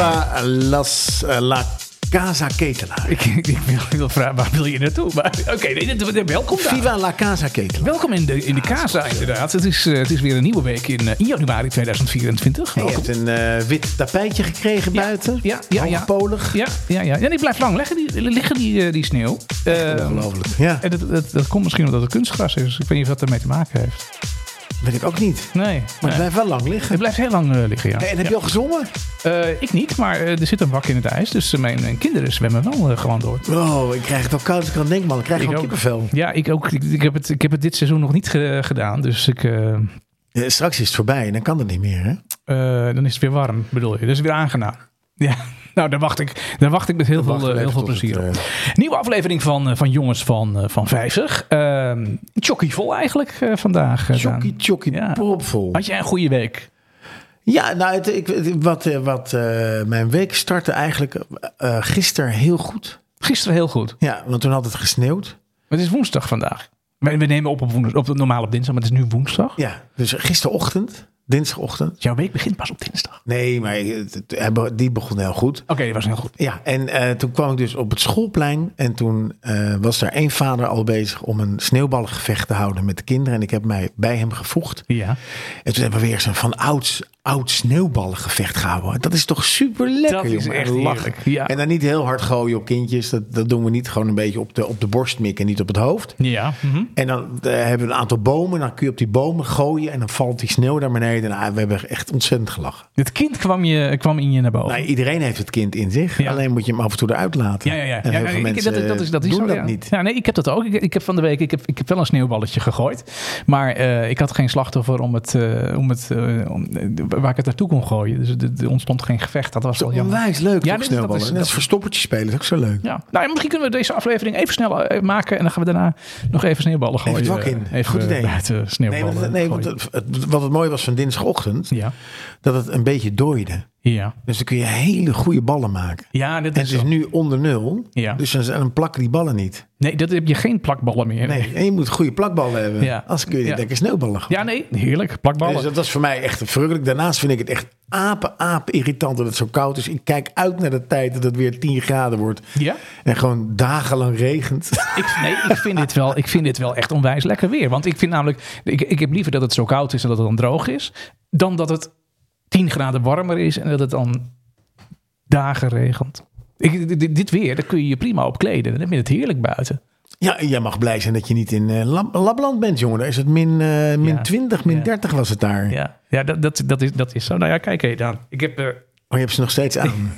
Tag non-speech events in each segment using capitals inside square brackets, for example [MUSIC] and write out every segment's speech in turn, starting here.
Viva las, uh, La Casa Ketelaar. Ik, ik, ik wil, vragen, waar wil je naartoe? Maar oké, nee, welkom daar. Viva La Casa Ketelaar. Welkom in de, in de Casa, inderdaad. Het is, eh, het is weer een nieuwe week in, eh, in januari 2024. Je hebt een eh, wit tapijtje gekregen buiten. Ja, ja, ja. Hoogpolig. Ja, ja, ja. ja, die blijft lang liggen, die, liggen die, eh, die sneeuw. Eh, Ongelooflijk. Ja, en dat, dat, dat komt misschien omdat het kunstgras is. Ik weet niet of dat ermee te maken heeft. Weet ik ook niet. Nee. Maar nee. het blijft wel lang liggen. Het blijft heel lang eh, liggen, ja. Hey, en heb je al gezongen? Eh, ik niet, maar eh, er zit een wak in het ijs. Dus mijn, mijn kinderen zwemmen wel gewoon door. Oh, ik krijg het wel koud als ik aan denk, man. Ik krijg Ik gewoon ook. kippenvel. Ja, ik ook. Ik, ik heb het, ik heb het dit seizoen nog niet ge- gedaan. Dus ik, Ja, straks is het voorbij en dan kan het niet meer, hè? dan is het weer warm, bedoel je. Is weer aangenaam. Ja, [LAUGHS] nou, daar wacht ik, daar wacht ik met heel veel, eh, heel veel plezier op. eh, Nieuwe aflevering van, eh, van Jongens van, van 50. Uh, vol eigenlijk vandaag. Daan. Tjokkie, tjokkie, Ja. propvol. Had jij een goede week? Ja, nou, het, ik, wat, wat mijn week startte eigenlijk eh gisteren heel goed. Gisteren heel goed. Ja, want toen had het gesneeuwd. Maar het is woensdag vandaag. We, we nemen op op, woensdag, op normaal op dinsdag, maar het is nu woensdag. Ja, dus gisterochtend, dinsdagochtend. Jouw week begint pas op dinsdag. Nee, maar die begon heel goed. Oké, dat was heel goed. Ja, en eh, toen kwam ik dus op het schoolplein. En toen eh, was daar één vader al bezig om een sneeuwballengevecht te houden met de kinderen. En ik heb mij bij hem gevoegd. Ja. En toen hebben we weer zo'n van ouds, oud sneeuwballengevecht gehouden. Dat is toch super lekker, Dat is jongen. echt En lachen. ja. En dan niet heel hard gooien op kindjes. Dat, dat doen we niet. Gewoon een beetje op de, op de borst mikken, niet op het hoofd. Ja. mhm. En dan eh, hebben we een aantal bomen. Dan kun je op die bomen gooien. En dan valt die sneeuw naar beneden. Nou, we hebben echt ontzettend gelachen. Het kind kwam, je, kwam in je naar boven. Nou, iedereen heeft het kind in zich. Ja. Alleen moet je hem af en toe eruit laten. Ja, ja, ja. En ja, heel ja, veel ik- mensen dat, dat is, dat is doen zo, dat ja. niet. Ja, nee, ik heb dat ook. Ik, ik heb van de week ik heb, ik heb wel een sneeuwballetje gegooid. Maar eh, ik had geen slachtoffer om het, eh, om het, eh, om, waar ik het naartoe kon gooien. Dus er- ontstond geen gevecht. Dat was wel jammer. Onwijs leuk, Ja, dit- dat sneeuwballen. is- dat- verstoppertje spelen, is ook zo leuk. Ja. Nou, misschien kunnen we deze aflevering even snel maken. En dan gaan we daarna nog even sneeuwballen gooien. het wak in. Even Goed idee. buiten Nee, sneeuwballen want, nee want het- wat het mooie was van dinsdagochtend, Ja. dat het een beetje dooide. Ja. Dus dan kun je hele goede ballen maken. Ja, dat En is het is zo. nu onder nul, Ja. dus dan, plakken die ballen niet. Nee, dat heb je geen plakballen meer. Nee, en je moet goede plakballen hebben. Ja. Anders kun je Ja. lekker sneeuwballen gooien. Ja, nee, heerlijk. Plakballen. Dus dat was voor mij echt verrukkelijk. Daarnaast vind ik het echt apen, apen irritant dat het zo koud is. Ik kijk uit naar de tijd dat het weer 10 graden wordt. Ja? En gewoon dagenlang regent. Ik, nee, ik vind, dit wel, ik vind dit wel echt onwijs lekker weer. Want ik vind namelijk, ik, ik heb liever dat het zo koud is en dat het dan droog is, dan dat het 10 graden warmer is en dat het dan dagen regent. Ik, dit, dit weer, daar kun je je prima op kleden. Dan heb je het heerlijk buiten. Ja, jij mag blij zijn dat je niet in eh, Lab- Lapland bent, jongen. Daar is het min, eh, min Ja. 20, min Ja. 30 was het daar. Ja, ja dat, dat, dat, is, dat is zo. Nou ja, kijk even dan. Ik heb, eh, Oh, je hebt ze nog steeds aan. [LAUGHS]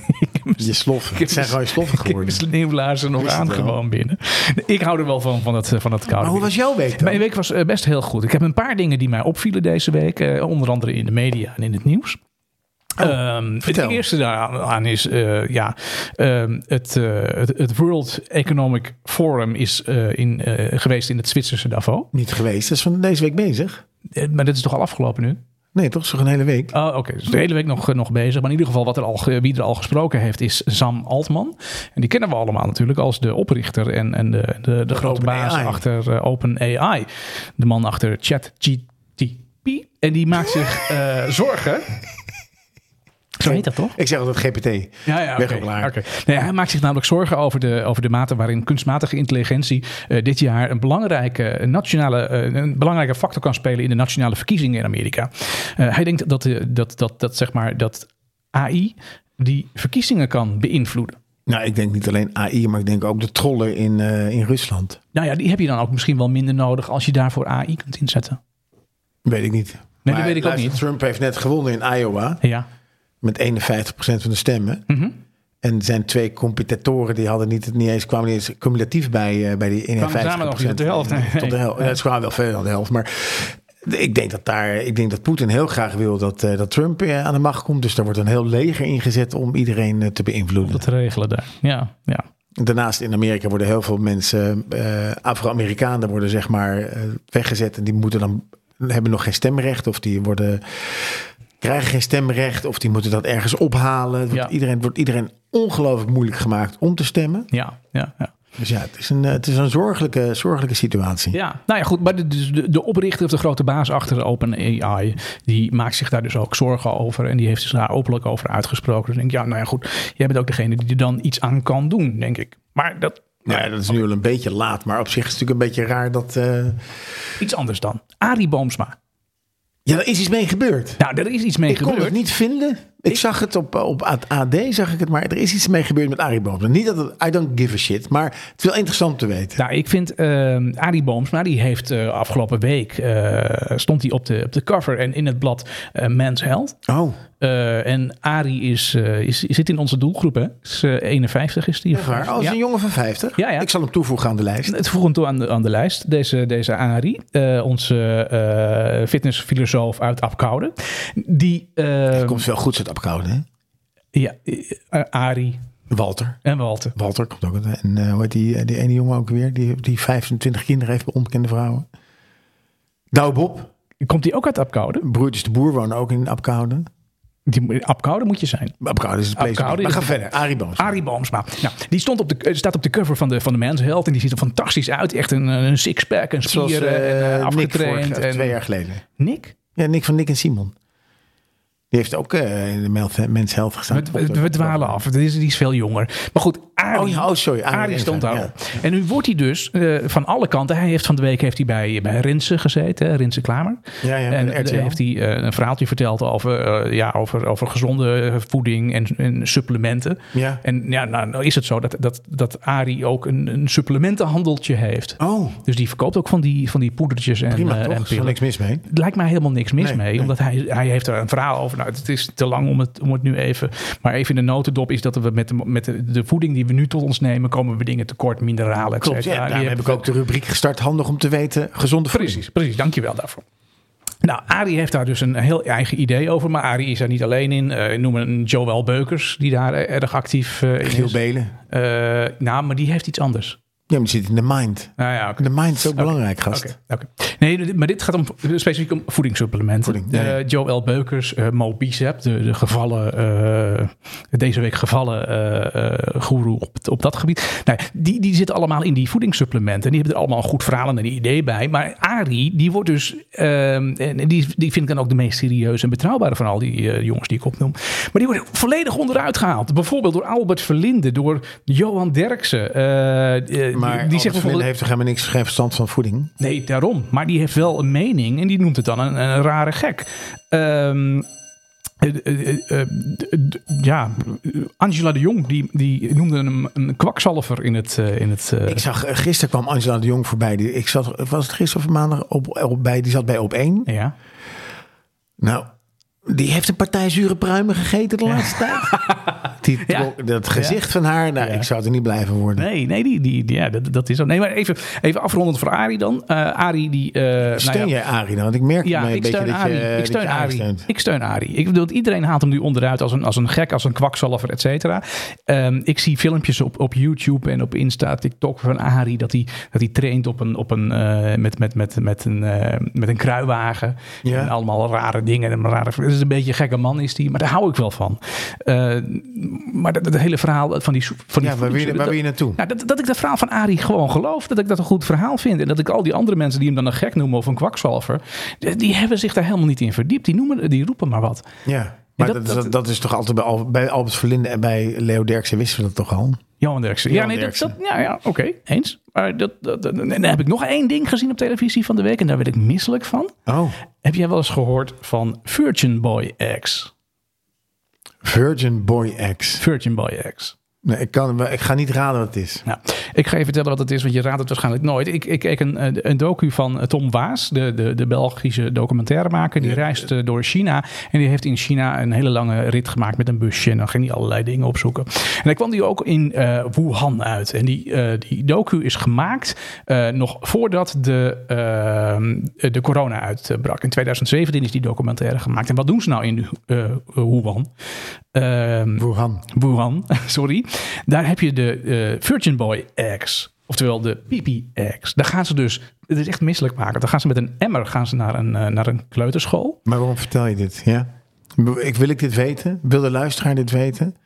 je sloffen. Het zijn gewoon sloffen ik heb geworden. sneeuwlaarzen nog aan wel. gewoon binnen. Ik hou er wel van, van het, van het koude Maar hoe was jouw week dan? Mijn week was eh, best heel goed. Ik heb een paar dingen die mij opvielen deze week. eh, onder andere in de media en in het nieuws. Ehm, het eerste daaraan is, eh, ja, ehm, het, het, het World Economic Forum is in, geweest in het Zwitserse Davos. Niet geweest. Dat is van deze week bezig. Maar dit is toch al afgelopen nu? Nee, toch? Zo een hele week. Oh, Oké, dus de hele week nog, nog bezig. Maar in ieder geval, wat er al, wie er al gesproken heeft, is Sam Altman. En die kennen we allemaal natuurlijk als de oprichter en, en de, de, de grote baas achter eh, OpenAI. De man achter ChatGTP. En die maakt zich eh, zorgen. Zo heet dat toch? Ik zeg altijd GPT. Ja, ja, klaar. Oké. Nee, hij maakt zich namelijk zorgen over de, over de mate waarin kunstmatige intelligentie eh, dit jaar een belangrijke, een nationale, eh, een belangrijke factor kan spelen in de nationale verkiezingen in Amerika. Eh, hij denkt dat, de, dat, dat, dat, zeg maar, dat AI die verkiezingen kan beïnvloeden. Nou, ik denk niet alleen AI, maar ik denk ook de trollen in, eh, in Rusland. Nou ja, die heb je dan ook misschien wel minder nodig als je daarvoor AI kunt inzetten. Weet ik niet. dat Maar weet ik ook niet. Trump heeft net gewonnen in Iowa Ja. Met 51% van de stemmen. Mhm. En zijn twee competitoren die hadden niet, niet eens, kwamen niet eens cumulatief bij, eh, bij die 51%. samen nog niet tot de helft, nee. Tot de helft. Het kwamen wel veel aan de helft. Maar ik denk dat daar, ik denk dat Poetin heel graag wil dat, eh, dat Trump eh, aan de macht komt. Dus daar wordt een heel leger ingezet om iedereen te beïnvloeden. Dat te regelen daar. Ja, ja. Daarnaast in Amerika worden heel veel mensen, Afro-Amerikanen worden zeg maar weggezet en die moeten dan hebben nog geen stemrecht of die worden krijgen geen stemrecht of die moeten dat ergens ophalen. Het wordt Ja. iedereen wordt iedereen ongelooflijk moeilijk gemaakt om te stemmen. Ja, ja, ja. Dus ja, het is een, het is een zorgelijke, zorgelijke situatie. Ja, nou ja, goed. Maar de, de, de oprichter of de grote baas achter OpenAI, die maakt zich daar dus ook zorgen over. En die heeft zich daar openlijk over uitgesproken. Dus ik denk ja, nou ja, goed. Jij bent ook degene die er dan iets aan kan doen, denk ik. Maar dat... Nou ja, dat is nu wel een beetje laat. Maar op zich is het natuurlijk een beetje raar dat... Uh... Iets anders dan. Arie Boomsma. Ja, er is iets mee gebeurd. Nou, er is iets mee ik gebeurd. Ik kon het niet vinden. Ik, zag het op, op AD, zag ik het, maar er is iets mee gebeurd met Arie Boomsma. Niet dat het, I don't give a shit, maar het is wel interessant te weten. Nou, ik vind uh, Arie Boomsma, die heeft uh, afgelopen week, uh, stond hij op de, op de cover en in het blad Men's Health. Oh. en Arie is, is, zit in onze doelgroep, hè? Is, 51 is die. Ja, oh, is een jongen van 50? Ja, ja. Ik zal hem toevoegen aan de lijst. Het voeg hem toe aan de, aan de lijst, deze, deze Arie. onze fitnessfilosoof uit Apkoude. Die... Hij komt wel goed uit Hè? Ja, uh, Arie. Walter. En Walter. Walter komt ook. En uh, hoe heet die, die ene jongen ook weer? Die, die 25 kinderen heeft bij onbekende vrouwen. Douw Bob. Komt die ook uit Apkoude? Broertjes de Boer wonen ook in Apkoude. Die, Apkoude moet je zijn. Apkoude is het place. Maar ga verder. Arie Boomsma. Arie Boomsma. Nou, die stond op de, staat op de cover van de, van de Men's Health. En die ziet er fantastisch uit. Echt een, een sixpack, een spieren Zoals, uh, en uh, afgetraind. Nick vorig, en... twee jaar geleden. Nick? Ja, Nick van Nick en Simon. Die heeft ook uh, in de Men's Health gestaan. We, we, we dwalen af. Die is, die is veel jonger. Maar goed, Arie, oh, ja, oh, sorry. Arie, Arie stond daar ja. En nu wordt hij dus uh, van alle kanten. Hij heeft van de week heeft hij bij, bij Rinse gezeten. Hè, Rinse Klamer. Ja, ja, en daar heeft hij uh, een verhaaltje verteld over, ja, over, over gezonde voeding en, en, supplementen. Ja. En ja, nou, nou is het zo dat, dat, dat Arie ook een, een supplementenhandeltje heeft. Oh. Dus die verkoopt ook van die, van die poedertjes en, Prima, toch? en pillen. Er niks mis mee. Lijkt mij helemaal niks mis Nee, mee. nee. Omdat hij, hij heeft er een verhaal over. Nou, het is te lang om het, om het nu even. Maar even in de notendop is dat we met de, met de, de voeding die we nu tot ons nemen, komen we dingen tekort, mineralen, et Klopt, cetera. ja. Daarom heb ik ook de rubriek gestart. Handig om te weten. Gezonde voeding. Precies, precies. Dankjewel daarvoor. Nou, Arie heeft daar dus een heel eigen idee over. Maar Arie is daar niet alleen in. Uh, noem een Joël Beukers, die daar erg actief uh, in Giel is. Belen. Uh, nou, maar die heeft iets anders. Ja, maar die zit in de mind. Nou ja, okay. De mind is ook okay. belangrijk, gast. Okay. Nee, maar dit gaat om, specifiek om voedingssupplementen. Voeding, nee. uh, Joel Beukers, uh, Mo Bicep, de, de gevallen, uh, deze week gevallen goeroe op, op dat gebied. Nou, die, die zitten allemaal in die voedingssupplementen. En die hebben er allemaal een goed verhaal en een idee bij. Maar Arie, die wordt dus, en die, die vind ik dan ook de meest serieuze en betrouwbare van al die jongens die ik opnoem. Maar die wordt volledig onderuit gehaald. Bijvoorbeeld door Albert Verlinde, door Johan Derksen. Maar die zegt bijvoorbeeld heeft toch helemaal niks geen verstand van voeding? Nee, daarom. Maar die heeft wel een mening en die noemt het dan een, een rare gek. Um, uh, uh, ja, Angela de Jong, die, die noemde hem een kwakzalver in het... in het ik zag, gisteren kwam Angela de Jong voorbij. Die, ik zat, was het gisteren of maandag op, op, bij, die zat bij op 1. Ja. Nou, die heeft een partij zure pruimen gegeten de laatste tijd. [LAUGHS] Die, ja. Dat gezicht ja. van haar, nou, ja. ik zou er niet blijven worden. Nee, nee, die, die, ja, dat, dat is zo. Nee, maar even, even afrondend voor Arie dan. Uh, Arie die... Uh, steun nou jij Arie dan? Want ik merk ja, een ik beetje steun dat Arie. je Ik steun Arie. steunt. Ik steun Arie. Ik bedoel, iedereen haalt hem nu onderuit als een, als een gek, als een kwakzalver, et cetera. Um, ik zie filmpjes op, op YouTube en op Insta, TikTok van Arie, dat hij, dat hij traint op een, op een, uh, met, met, met, met, een, met een kruiwagen. Ja. En allemaal rare dingen. En rare, het is een beetje een gekke man is die, maar daar hou ik wel van. Uh, maar het hele verhaal van die... Van die ja, waar wil je, waar wil je naartoe? Nou, dat, dat ik dat verhaal van Arie gewoon geloof. Dat ik dat een goed verhaal vind. En dat ik al die andere mensen die hem dan een gek noemen of een kwakzalver... die, die hebben zich daar helemaal niet in verdiept. Die, noemen, die roepen maar wat. Ja, maar dat, dat, dat, dat is toch altijd bij, bij Albert Verlinde en bij Leo Derksen wisten we dat toch al? Johan Derksen. Ja, nee, dat, dat, ja, ja oké, okay, eens. Maar dat, dat, dat, en dan heb ik nog één ding gezien op televisie van de week en daar werd ik misselijk van. Oh. Heb jij wel eens gehoord van Virgin Boy X? Virgin Boy X. Virgin Boy X. Nee, ik, kan, ik ga niet raden wat het is. Nou, ik ga je vertellen wat het is, want je raadt het waarschijnlijk nooit. Ik, ik keek een, een docu van Tom Waas, de, de, de Belgische documentairemaker. Die ja. reist door China en die heeft in China een hele lange rit gemaakt met een busje. En dan ging hij allerlei dingen opzoeken. En dan kwam hij ook in uh, Wuhan uit. En die, uh, die docu is gemaakt uh, nog voordat de, de corona uitbrak. In 2017 is die documentaire gemaakt. En wat doen ze nou in Wuhan? Wuhan. Wuhan, [LAUGHS] sorry. Daar heb je de uh, Virgin Boy X. Oftewel de PP-X. Daar gaan ze dus, het is echt misselijk maken. Dan gaan ze met een emmer gaan ze naar een, uh, naar een kleuterschool. Maar waarom vertel je dit? Ja? Ik, wil ik dit weten? Wil de luisteraar dit weten?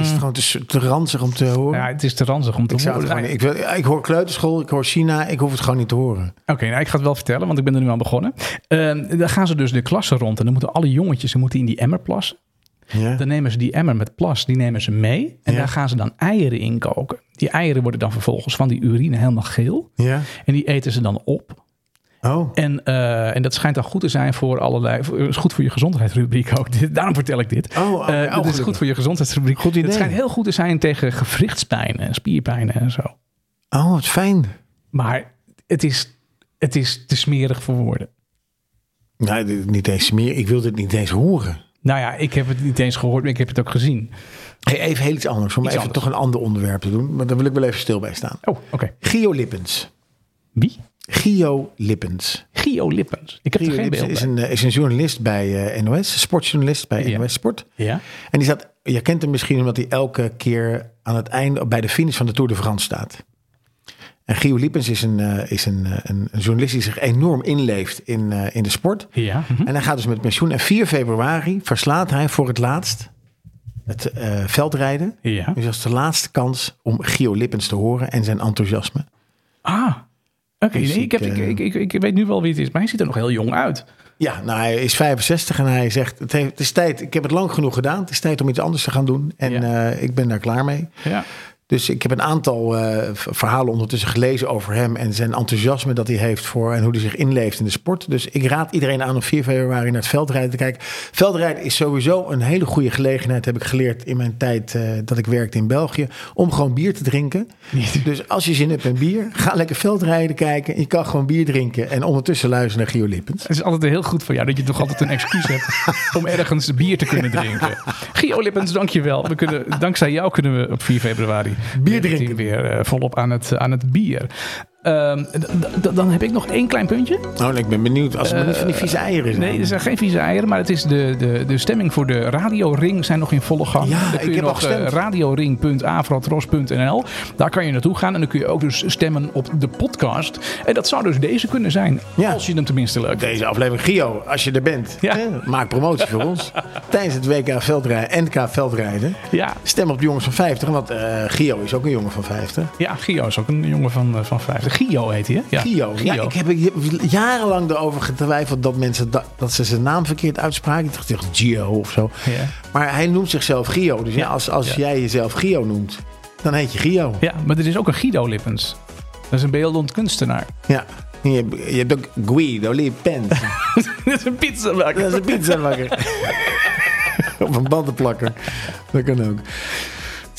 Is het gewoon te, te ranzig om te horen? Ja, het is te ranzig om te ik, zou het horen. gewoon, ik, wil, ik hoor kleuterschool, ik hoor China, ik hoef het gewoon niet te horen. Oké, nou, ik ga het wel vertellen, want ik ben er nu aan begonnen. Uh, dan gaan ze dus de klassen rond en dan moeten alle jongetjes ze moeten in die emmer plassen. Ja. Dan nemen ze die emmer met plas, die nemen ze mee. En Ja. daar gaan ze dan eieren in koken. Die eieren worden dan vervolgens van die urine helemaal geel. Ja. En die eten ze dan op. Oh. En, eh, en dat schijnt dan goed te zijn voor allerlei. voor- is goed voor je gezondheidsrubriek ook. Daarom vertel ik dit. Oh, oké. Eh, Oh, dit is goed voor je gezondheidsrubriek. Goed idee. Het schijnt heel goed te zijn tegen gewrichtspijn en spierpijnen en zo. Oh, wat fijn. Maar het is, het is te smerig voor woorden. Nee, niet eens meer. Ik wil dit niet eens horen. Nou ja, ik heb het niet eens gehoord, maar ik heb het ook gezien. Hey, even heel iets anders. Om Iets even anders. toch een ander onderwerp te doen. Maar daar wil ik wel even stil bij staan. Oh, oké. Gio Lippens. Wie? Gio Lippens. Gio Lippens. Ik heb Gio er geen beeld is een, eh, is een journalist bij eh, NOS. Sportjournalist bij Ja. NOS Sport. Ja? En die staat, je kent hem misschien omdat hij elke keer aan het einde, bij de finish van de Tour de France staat. En Gio Lippens is een, eh, is een, eh, een, een journalist die zich enorm inleeft in, eh, in de sport. Ja. mhm. En hij gaat dus met pensioen. En 4 februari verslaat hij voor het laatst het veldrijden. Ja. Dus dat is de laatste kans om Gio Lippens te horen en zijn enthousiasme. Ah. Oké, Dus nee, ik, heb, ik, ik, ik, ik, weet nu wel wie het is, maar hij ziet er nog heel jong uit. Ja, nou hij is 65 en hij zegt, het, heeft, het is tijd, ik heb het lang genoeg gedaan. Het is tijd om iets anders te gaan doen. En Ja. ik ben daar klaar mee. Ja. Dus ik heb een aantal eh, verhalen ondertussen gelezen over hem en zijn enthousiasme dat hij heeft voor en hoe hij zich inleeft in de sport. Dus ik raad iedereen aan om 4 februari naar het veldrijden te kijken. Veldrijden is sowieso een hele goede gelegenheid, heb ik geleerd in mijn tijd eh, dat ik werkte in België, om gewoon bier te drinken. Dus als je zin hebt in bier, ga lekker veldrijden kijken. Je kan gewoon bier drinken en ondertussen luisteren naar Gio Lippens. Het is altijd heel goed voor jou dat je toch altijd een excuus hebt om ergens bier te kunnen drinken. [LAUGHS] Gio Lippens, dankjewel. We kunnen, dankzij jou kunnen we op 4 februari Bier drinken. weer eh, volop aan het, aan het bier. Ehm, dan heb ik nog één klein puntje. Oh, ik ben benieuwd als het maar niet van die vieze eieren zijn. Nee, er zijn geen vieze eieren, maar het is de, de, de stemming voor de radioring zijn nog in volle gang. Ja, dan ik kun je nog eh, radioring.afrotros.nl. Daar kan je naartoe gaan en dan kun je ook dus stemmen op de podcast. En dat zou dus deze kunnen zijn, Ja. als je hem tenminste leuk vindt. Deze aflevering, Gio, als je er bent, Ja. hè, maak promotie voor ons. [LAUGHS] Tijdens het WK veldrijden, NK veldrijden. Ja, Stem op de jongens van 50, want eh, Gio is ook een jongen van 50. ja, Gio is ook een jongen van, eh, van 50. Gio heet hij, hè? Ja. Gio. Ja, ik heb jarenlang erover getwijfeld dat mensen dat, dat ze zijn naam verkeerd uitspraken. Ik dacht echt Gio of zo. Ja. Maar hij noemt zichzelf Gio. Dus ja, als, als jij jezelf Gio noemt, dan heet je Gio. ja, maar er is ook een Guido Lippens. Dat is een beeldend kunstenaar. Ja. Je, hebt- je hebt ook Guido Lippens. [LAUGHS] dat is een pizza Dat is een pizzamakker. [LAUGHS] of een bandenplakker. Dat kan ook.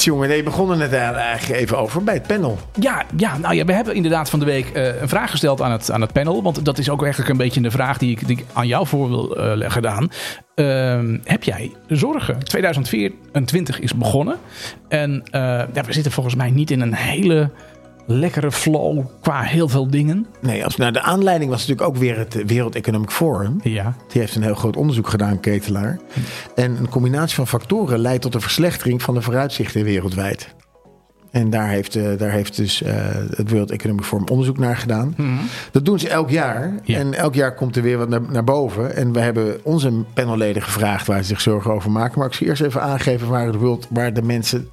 Jongen, nee, je begon er net eigenlijk even over bij het panel. Ja, ja, nou ja, we hebben inderdaad van de week eh, een vraag gesteld aan het, aan het panel. Want dat is ook eigenlijk een beetje de vraag die ik, die aan jou voor wil eh, leggen. Ehm, heb jij zorgen? 2024 is begonnen. En eh, ja, we zitten volgens mij niet in een hele lekkere flow qua heel veel dingen. Nee, als, nou, de aanleiding was natuurlijk ook weer het Wereld Economic Forum. Ja, Die heeft een heel groot onderzoek gedaan, Ketelaar. En een combinatie van factoren leidt tot een verslechtering van de vooruitzichten wereldwijd. En daar heeft, eh, daar heeft dus eh, het World Economic Forum onderzoek naar gedaan. Dat doen ze elk jaar. Ja. En elk jaar komt er weer wat naar, naar boven. En we hebben onze panelleden gevraagd waar ze zich zorgen over maken. Maar ik zal eerst even aangeven waar, het World, waar de mensen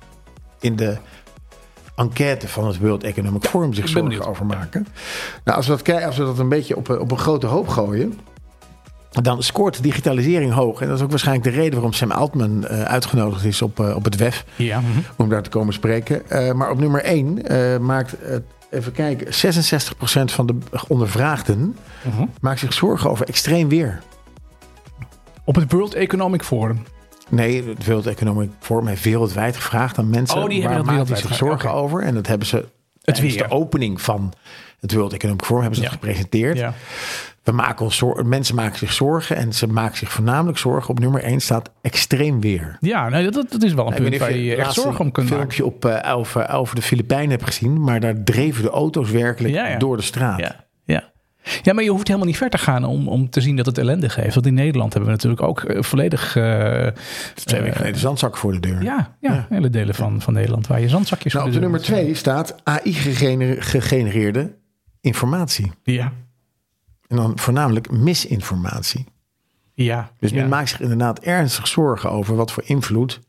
in de enquête van het World Economic Forum zich zorgen over maken. Nou, als we dat, kijken, als we dat een beetje op, een- op een grote hoop gooien. Dan scoort digitalisering hoog. En dat is ook waarschijnlijk de reden waarom Sam Altman eh, uitgenodigd is op, eh, op het WEF. ja. mhm. Om daar te komen spreken. Eh, maar op nummer 1 maakt, even kijken, 66% van de ondervraagden Mhm. maakt zich zorgen over extreem weer. Op het World Economic Forum. Nee, het World Economic Forum heeft wereldwijd gevraagd aan mensen Oh, die waar zich zorgen over. En dat hebben ze tijdens weer. de opening van het World Economic Forum hebben ze Ja. gepresenteerd. Ja. We maken ons zorgen, mensen maken zich zorgen en ze maken zich voornamelijk zorgen. Op nummer 1 staat extreem weer. Ja, nee, dat, dat is wel een Ik punt waar je je echt zorgen om kunt een maken. filmpje op, eh, over, over de Filipijnen hebt gezien. Maar daar dreven de auto's werkelijk ja. door de straat. Ja, maar je hoeft helemaal niet ver te gaan om, om te zien dat het ellende geeft. Want in Nederland hebben we natuurlijk ook eh, volledig... eh, Twee weken geleden zandzak voor de deur. ja, ja, hele delen van, van Nederland waar je zandzakjes Nou, op voor de deur nummer 2 staat AI-gegenereerde informatie. Ja, En dan voornamelijk misinformatie. ja. Dus ja. men maakt zich inderdaad ernstig zorgen over wat voor invloed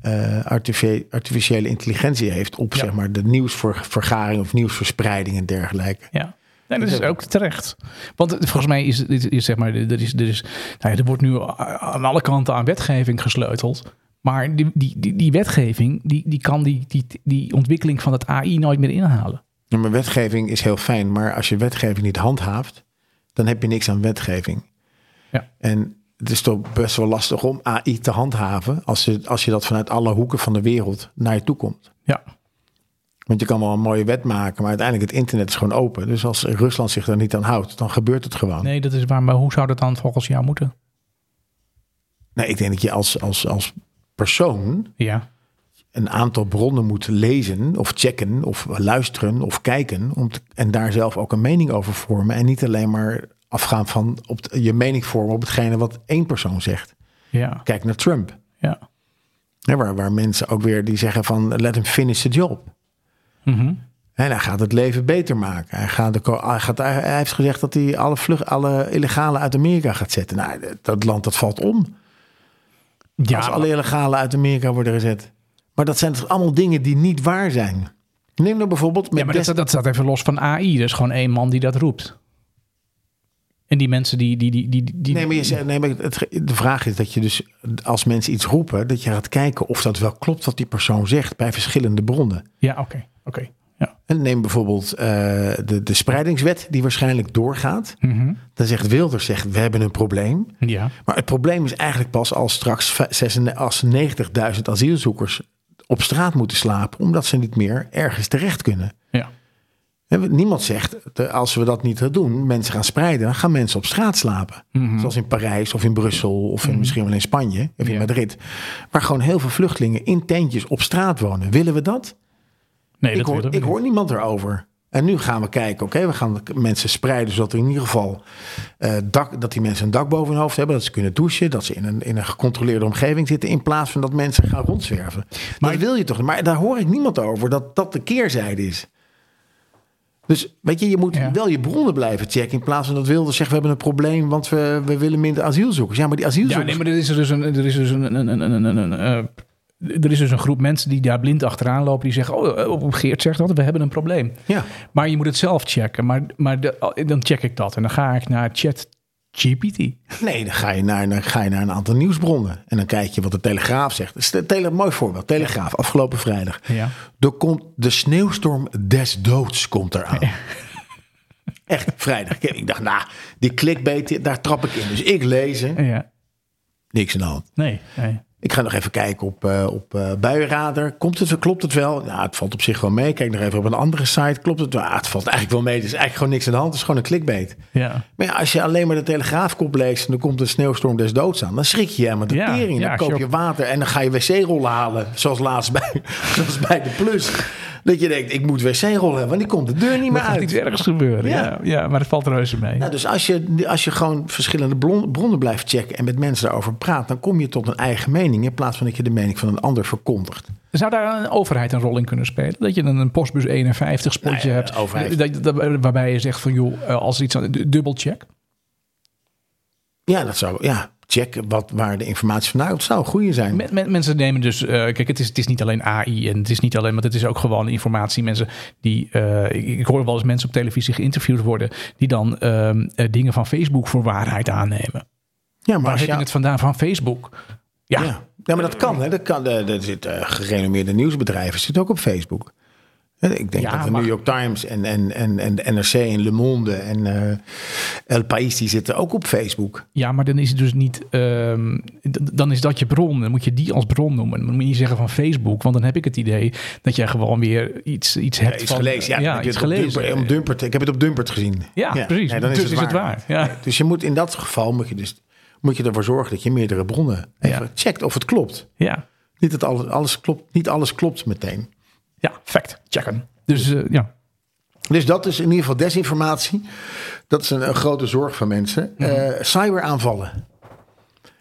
eh, artifi- artificiële intelligentie heeft op Ja. zeg maar, de nieuwsvergaring of nieuwsverspreiding en dergelijke. Ja. Nee, dat is ook terecht. Want volgens mij is, is, is zeg maar, er, is, er, is, nou ja, er wordt nu aan alle kanten aan wetgeving gesleuteld. Maar die, die, die, die wetgeving, die, die kan die, die, die ontwikkeling van het AI nooit meer inhalen. Ja, maar wetgeving is heel fijn, maar als je wetgeving niet handhaaft, dan heb je niks aan wetgeving. Ja. En het is toch best wel lastig om AI te handhaven als je, als je dat vanuit alle hoeken van de wereld naar je toe komt. Ja, Want je kan wel een mooie wet maken, maar uiteindelijk het internet is gewoon open. Dus als Rusland zich daar niet aan houdt, dan gebeurt het gewoon. nee, dat is waar. Maar hoe zou dat dan volgens jou moeten? Nee, ik denk dat je als, als, als persoon Ja, een aantal bronnen moet lezen of checken of luisteren of kijken. Om te- en daar zelf ook een mening over vormen. En niet alleen maar afgaan van op je mening vormen op hetgene wat één persoon zegt. ja, Kijk naar Trump. ja. Hè, waar, waar mensen ook weer die zeggen van let hem finish the job. Mhm. En hij gaat het leven beter maken. Hij, gaat de, hij, gaat, hij heeft gezegd dat hij alle, vlucht, alle illegale uit Amerika gaat zetten. Nou, dat land dat valt om. Ja, als alle illegale uit Amerika worden gezet. Maar dat zijn toch allemaal dingen die niet waar zijn. Neem nou bijvoorbeeld met ja, maar dat, dat staat even los van AI. Er is gewoon één man die dat roept. En die mensen die... die, die, die, die Nee, maar, je nee, maar het, de vraag is dat je dus als mensen iets roepen, dat je gaat kijken of dat wel klopt wat die persoon zegt bij verschillende bronnen. Ja, oké. Oké. Ja. En neem bijvoorbeeld eh, de, de spreidingswet die waarschijnlijk doorgaat. Mhm. Dan zegt Wilders, zegt, we hebben een probleem. ja. Maar het probleem is eigenlijk pas als straks v- 96 als 90.000 asielzoekers op straat moeten slapen, omdat ze niet meer ergens terecht kunnen. Ja. Hè, Niemand zegt, als we dat niet doen, mensen gaan spreiden, dan gaan mensen op straat slapen. Zoals in Parijs of in Brussel of in, misschien wel in Spanje of in Ja. Madrid. Waar gewoon heel veel vluchtelingen in tentjes op straat wonen. Willen we dat? Nee, ik dat hoor, ik hoor niemand erover. En nu gaan we kijken, oké, we gaan de mensen spreiden zodat er in ieder geval eh, dak, dat die mensen een dak boven hun hoofd hebben, dat ze kunnen douchen, dat ze in een, in een gecontroleerde omgeving zitten, in plaats van dat mensen gaan rondzwerven. Maar dat wil je toch? Maar daar hoor ik niemand over dat dat de keerzijde is. Dus weet je, je moet Ja. wel je bronnen blijven checken. In plaats van dat Wilders zegt, we hebben een probleem, want we, we willen minder asielzoekers. Ja, maar die Ja, asielzoekers... nee, maar er is dus een, er is dus een, een, een, een, een, een, eh, er is dus een groep mensen die daar blind achteraan lopen. Die zeggen, oh, oh, Geert zegt dat, we hebben een probleem. ja. Maar je moet het zelf checken. Maar, maar de, dan check ik dat. En dan ga ik naar ChatGPT. Nee, dan ga, je naar, dan ga je naar een aantal nieuwsbronnen. En dan kijk je wat de Telegraaf zegt. Dat is de tele, mooi voorbeeld. Telegraaf, afgelopen vrijdag. Ja. Er komt de sneeuwstorm des doods komt eraan. Echt, vrijdag. Ik dacht, nou, die clickbait, daar trap ik in. Dus ik lezen, Ja. niks aan de hand. Nee, nee. Ik ga nog even kijken op, eh op eh buienradar. Komt het, klopt het wel? Ja, het valt op zich wel mee. Kijk nog even op een andere site. Klopt het wel? Ah, het valt eigenlijk wel mee. Er is eigenlijk gewoon niks aan de hand. Het is gewoon een clickbait. Ja. Maar ja, als je alleen maar de Telegraafkop leest en er komt een sneeuwstorm des doods aan, dan schrik je helemaal de Ja, tering. ja, Dan koop je op- water en dan ga je wc-rol halen, zoals laatst bij, [LAUGHS] zoals bij de Plus. Dat je denkt, ik moet wc-rol hebben, want die komt de deur niet meer Er gaat uit. iets ergens gebeuren. Ja. Ja. Ja, maar het valt reuze mee. Nou, dus als je, als je gewoon verschillende bron- bronnen blijft checken en met mensen daarover praat, dan kom je tot een eigen mening in plaats van dat je de mening van een ander verkondigt. Zou daar een overheid een rol in kunnen spelen? Dat je dan een postbus 51 spotje Nou ja, hebt. Dat, dat- waarbij je zegt van joh, eh, als er iets aan dubbelcheck. Ja, dat zou, ja, check wat, waar de informatie vandaan komt. Zou een goede zijn. Men- men- mensen nemen dus, eh, kijk, het is, het is niet alleen AI en het is niet alleen, maar het is ook gewoon informatie. Mensen die, eh, ik, hoor wel eens mensen op televisie geïnterviewd worden, die dan ehm, eh, dingen van Facebook voor waarheid aannemen. ja, maar Waar je, het vandaan van Facebook? Ja, Ja. ja, maar dat kan. Hè. Dat kan er zitten gerenommeerde nieuwsbedrijven zitten ook op Facebook. Ik denk Ja, dat de maar- New York Times en, en, en, en de NRC en Le Monde en eh El País, die zitten ook op Facebook. ja, maar dan is het dus niet, ehm, dan is dat je bron. Dan moet je die als bron noemen. Dan moet je niet zeggen van Facebook, want dan heb ik het idee dat jij gewoon weer iets, iets hebt Ja, iets van, gelezen. Ja, je iets gelezen. Dumper- op Dumpert. ik heb het op Dumpert gezien. Ja, precies. Nee, dan is Dus het is het waar. Ja. Dus je moet in dat geval moet je, dus, moet je ervoor zorgen dat je meerdere bronnen even Ja. checkt of het klopt. ja. Niet dat alles, alles klopt. Niet alles klopt meteen. Ja, fact. Checken. Dus eh, ja. Dus dat is in ieder geval desinformatie. Dat is een, een grote zorg van mensen. Eh, cyberaanvallen.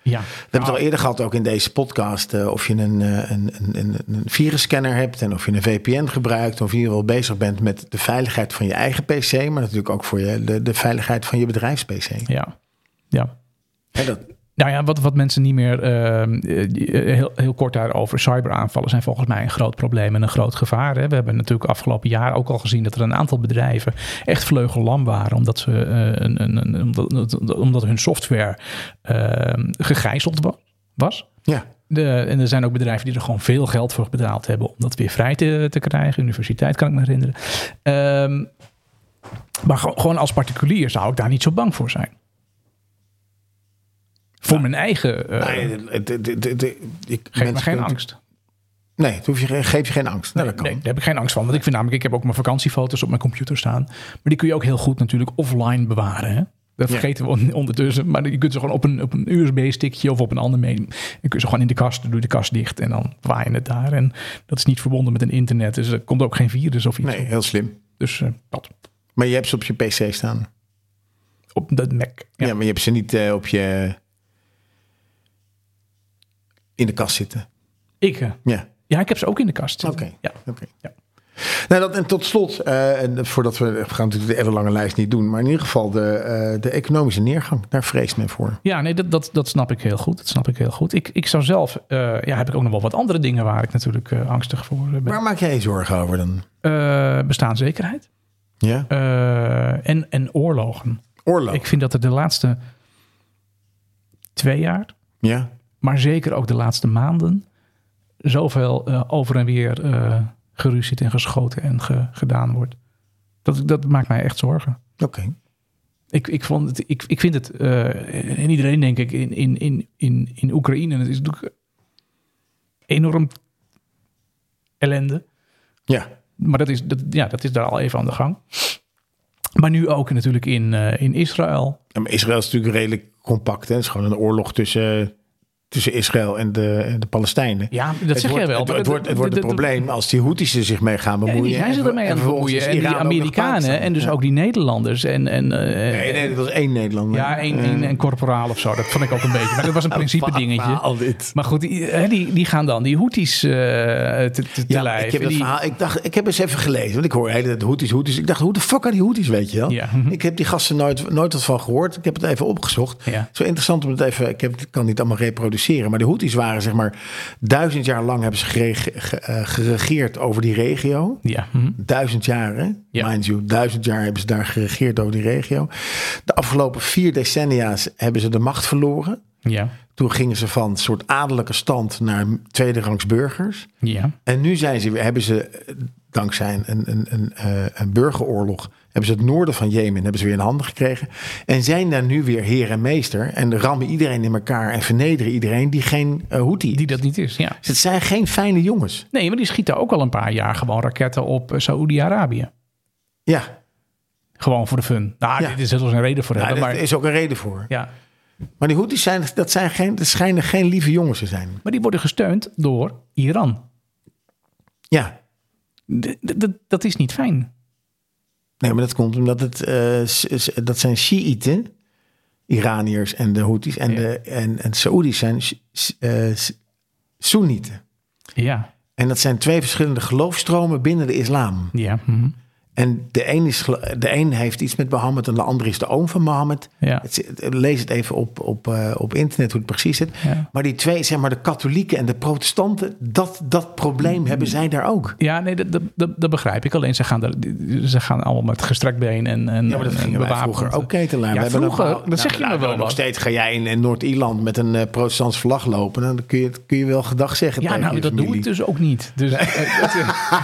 ja. We hebben het al eerder gehad, ook in deze podcast, eh, of je een, een, een, een, virusscanner hebt en of je een VPN gebruikt, of je in ieder geval bezig bent met de veiligheid van je eigen PC, maar natuurlijk ook voor je, de, de veiligheid van je bedrijfs-PC. Ja. Ja. Hè, dat, Nou ja, wat, wat mensen niet meer uh, heel, heel kort daarover. Cyberaanvallen zijn volgens mij een groot probleem en een groot gevaar. Hè. We hebben natuurlijk afgelopen jaar ook al gezien dat er een aantal bedrijven echt vleugellam waren. Omdat, ze, uh, een, een, omdat, omdat hun software uh, gegijzeld was. Ja. De, en er zijn ook bedrijven die er gewoon veel geld voor betaald hebben om dat weer vrij te, te krijgen. Universiteit kan ik me herinneren. Um, maar gewoon als particulier zou ik daar niet zo bang voor zijn. Voor mijn eigen. Nee, ik, geef me geen angst. Nee, hoef je, geef je geen angst. Nee, dat kan. nee, daar heb ik geen angst van. Want ik vind namelijk, ik heb ook mijn vakantiefoto's op mijn computer staan. Maar die kun je ook heel goed natuurlijk offline bewaren. Hè? Dat vergeten we ondertussen. Maar je kunt ze gewoon op een, op een USB-stickje of op een ander medium. En kun je ze gewoon in de kast, doe je de kast dicht en dan waai je het daar. En dat is niet verbonden met een internet. Dus er komt ook geen virus of iets. Nee, heel slim. Dus uh, dat. Maar je hebt ze op je PC staan. Op de Mac. Ja, ja maar je hebt ze niet uh, op je. In de kast zitten. Ik? Uh, ja. Ja, ik heb ze ook in de kast. Oké. Okay. Ja. Oké. Ja. Nou, dat, en tot slot, uh, en voordat we, we gaan natuurlijk de hele lange lijst niet doen, maar in ieder geval de, uh, de economische neergang, daar vreest men voor. Ja, nee, dat, dat, dat snap ik heel goed. Dat snap ik heel goed. Ik, ik zou zelf, uh, ja, heb ik ook nog wel wat andere dingen waar ik natuurlijk angstig voor ben. Waar maak jij je zorgen over dan? bestaanszekerheid. Ja. en, en oorlogen. Oorlog. Ik vind dat er de laatste twee jaar, ja. Maar zeker ook de laatste maanden, zoveel over en weer geruzied en geschoten en ge, gedaan wordt. Dat, dat maakt mij echt zorgen. Oké. Okay. Ik, ik, vond het, ik, ik vind het, uh, en iedereen denk ik, in, in, in, in, in Oekraïne, het is natuurlijk enorm ellende. Ja. Maar dat is, dat, ja, dat is daar al even aan de gang. Maar nu ook natuurlijk in, uh, in Israël. Ja, maar Israël is natuurlijk redelijk compact. Hè? Het is gewoon een oorlog tussen tussen Israël en de, de Palestijnen. Ja, dat zeg wordt, jij wel. Het, het, wordt, het wordt een probleem als die Houthis er zich mee gaan bemoeien. Ja, zijn ze ermee aan het bemoeien. En die Amerikanen en dus ook die Nederlanders. En, en, uh, nee, nee, dat was één Nederlander. Ja, één, uh, één, één corporaal of zo. Dat vond ik ook een beetje. Maar dat was een [LAUGHS] principe dingetje. Al dit. Maar goed, die, die, die gaan dan die Houthis uh, te, te, ja, lijf. Ik heb, die... verhaal, ik, dacht, ik heb eens even gelezen. Want ik hoor hele Houthis, Houthis. Ik dacht, hoe de fuck aan die Houthis, weet je wel? Ja. Ik heb die gasten nooit, nooit wat van gehoord. Ik heb het even opgezocht. Ja. Zo interessant om het even... Ik, heb, ik kan niet allemaal reproduceren. Maar de Houthis waren zeg maar duizend jaar lang hebben ze ge, uh, geregeerd over die regio. Ja. Hm. Duizend jaar, hè? Ja. mind you. Duizend jaar hebben ze daar geregeerd over die regio. De afgelopen vier decennia's hebben ze de macht verloren. Ja. Toen gingen ze van een soort adellijke stand naar tweederangs burgers. Ja. En nu zijn ze, hebben ze, dankzij een, een, een, een burgeroorlog, hebben ze het noorden van Jemen hebben ze weer in handen gekregen. En zijn daar nu weer heer en meester. En rammen iedereen in elkaar en vernederen iedereen die geen uh, Houthi Die dat niet is, ja. Dus het zijn geen fijne jongens. Nee, maar die schieten ook al een paar jaar gewoon raketten op uh, Saoedi-Arabië. Ja. Gewoon voor de fun. Nou, Ja. dit is zelfs een reden voor Ja, hebben. daar Maar, is ook een reden voor. ja. Maar die Houthis zijn, dat, zijn geen, dat schijnen geen lieve jongens te zijn. maar die worden gesteund door Iran. Ja. D- dat is niet fijn. Nee, maar dat komt omdat het, eh, dat zijn Shiiten, Iraniërs en de Houthis. En, Ja. de, en, en Saoedi's zijn S- Soenieten. Ja, En dat zijn twee verschillende geloofstromen binnen de islam. ja. mhm. En de een, is, de een heeft iets met Mohammed en de ander is de oom van Mohammed. Ja. Het zit- lees het even op, op, eh, op internet hoe het precies zit. Ja. Maar die twee, zeg maar de katholieken en de protestanten, dat, dat probleem hebben zij daar ook. Ja, nee, dat, dat, dat, begrijp ik. Alleen ze gaan, ze gaan allemaal met gestrekt been en, en, Ja, maar dat en gingen wij vroeger ook ketelaar. Ja, We hebben vroeger, nog- dat zeg je nou, wel Nog wat. steeds ga jij in, in Noord-Ierland met een uh, protestantse vlag lopen. Dan kun je, kun je wel gedag zeggen Ja, nou, dat doe familie. ik dus ook niet. Dus, [LAUGHS] eh, dat,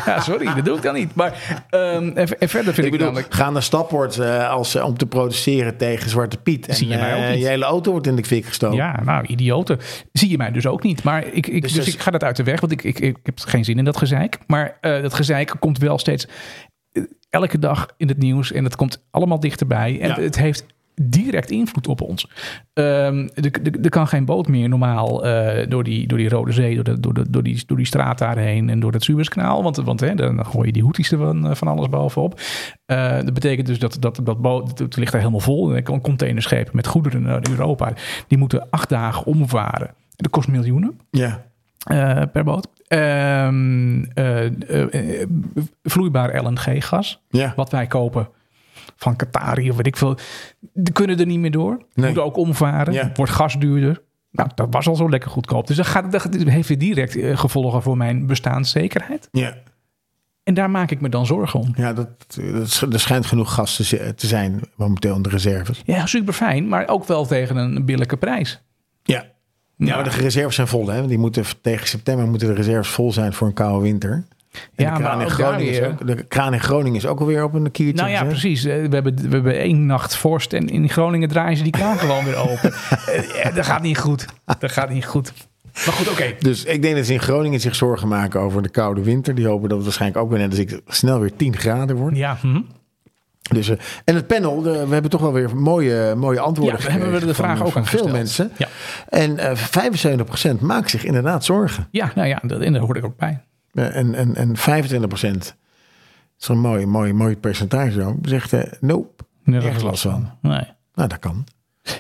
eh, sorry, dat doe ik dan niet. Maar ehm, en, en verder vind Ik ik, bedoel, namelijk... ga naar Stapport uh, als, uh, om te protesteren tegen Zwarte Piet. En Zie je mij ook niet. je hele auto wordt in de fik gestoken. Ja, nou, idioten. Zie je mij dus ook niet. Maar ik, ik, Dus dus, dus- ik ga dat uit de weg, want ik, ik, ik heb geen zin in dat gezeik. Maar eh, dat gezeik komt wel steeds eh, elke dag in het nieuws. En het komt allemaal dichterbij. En Ja. het heeft direct invloed op ons. Ehm, er, kan geen boot meer normaal eh, door, die, door die Rode Zee, door, de, door, de, door, die, door die straat daarheen en door het Suezkanaal. Want, want hè, dan gooi je die hoeties er van, eh, van alles bovenop. Eh, dat betekent dus dat dat, dat boot, het ligt er helemaal vol. En containerschepen met goederen naar Europa. Die moeten acht dagen omvaren. Dat kost miljoenen Ja. per boot. Ehm, eh, eh, eh, vloeibaar LNG-gas, Ja. wat wij kopen van Qatari of weet ik veel. Die kunnen er niet meer door. Nee. Moeten ook omvaren. Ja. Wordt gas duurder. Nou, dat was al zo lekker goedkoop. Dus dat, gaat, dat heeft weer direct eh, gevolgen voor mijn bestaanszekerheid. Ja, En daar maak ik me dan zorgen om. ja dat, er schijnt genoeg gas te, zi- te zijn momenteel in de reserves. Ja, super fijn, maar ook wel tegen een billijke prijs. Ja. Ja, maar de reserves zijn vol. Hè? Die moeten, tegen september moeten de reserves vol zijn voor een koude winter. En Ja, de, kraan maar in Groningen is ook, de kraan in Groningen is ook alweer op een kiertje. Nou ja, precies. Eh, We hebben, we hebben één nacht vorst en in Groningen draaien ze die kraan [LAUGHS] gewoon weer open. Eh, ja, dat gaat niet goed. Dat gaat niet goed. Maar goed, oké. Dus ik denk dat ze in Groningen zich zorgen maken over de koude winter. Die hopen dat het waarschijnlijk ook weer net als ik snel weer 10 graden wordt. Ja, hm. Dus, eh, en het panel, we hebben toch wel weer mooie, mooie antwoorden Ja, daar hebben we gekregen de vraag van, ook aan veel mensen. Ja. En eh 75% maakt zich inderdaad zorgen. ja, nou ja, dat, en daar hoor ik ook bij. Eh, en, en, en 25% is een mooi, mooi, mooi percentage zo. Zegt, eh nope, Nergens last van. Nee. nou dat kan.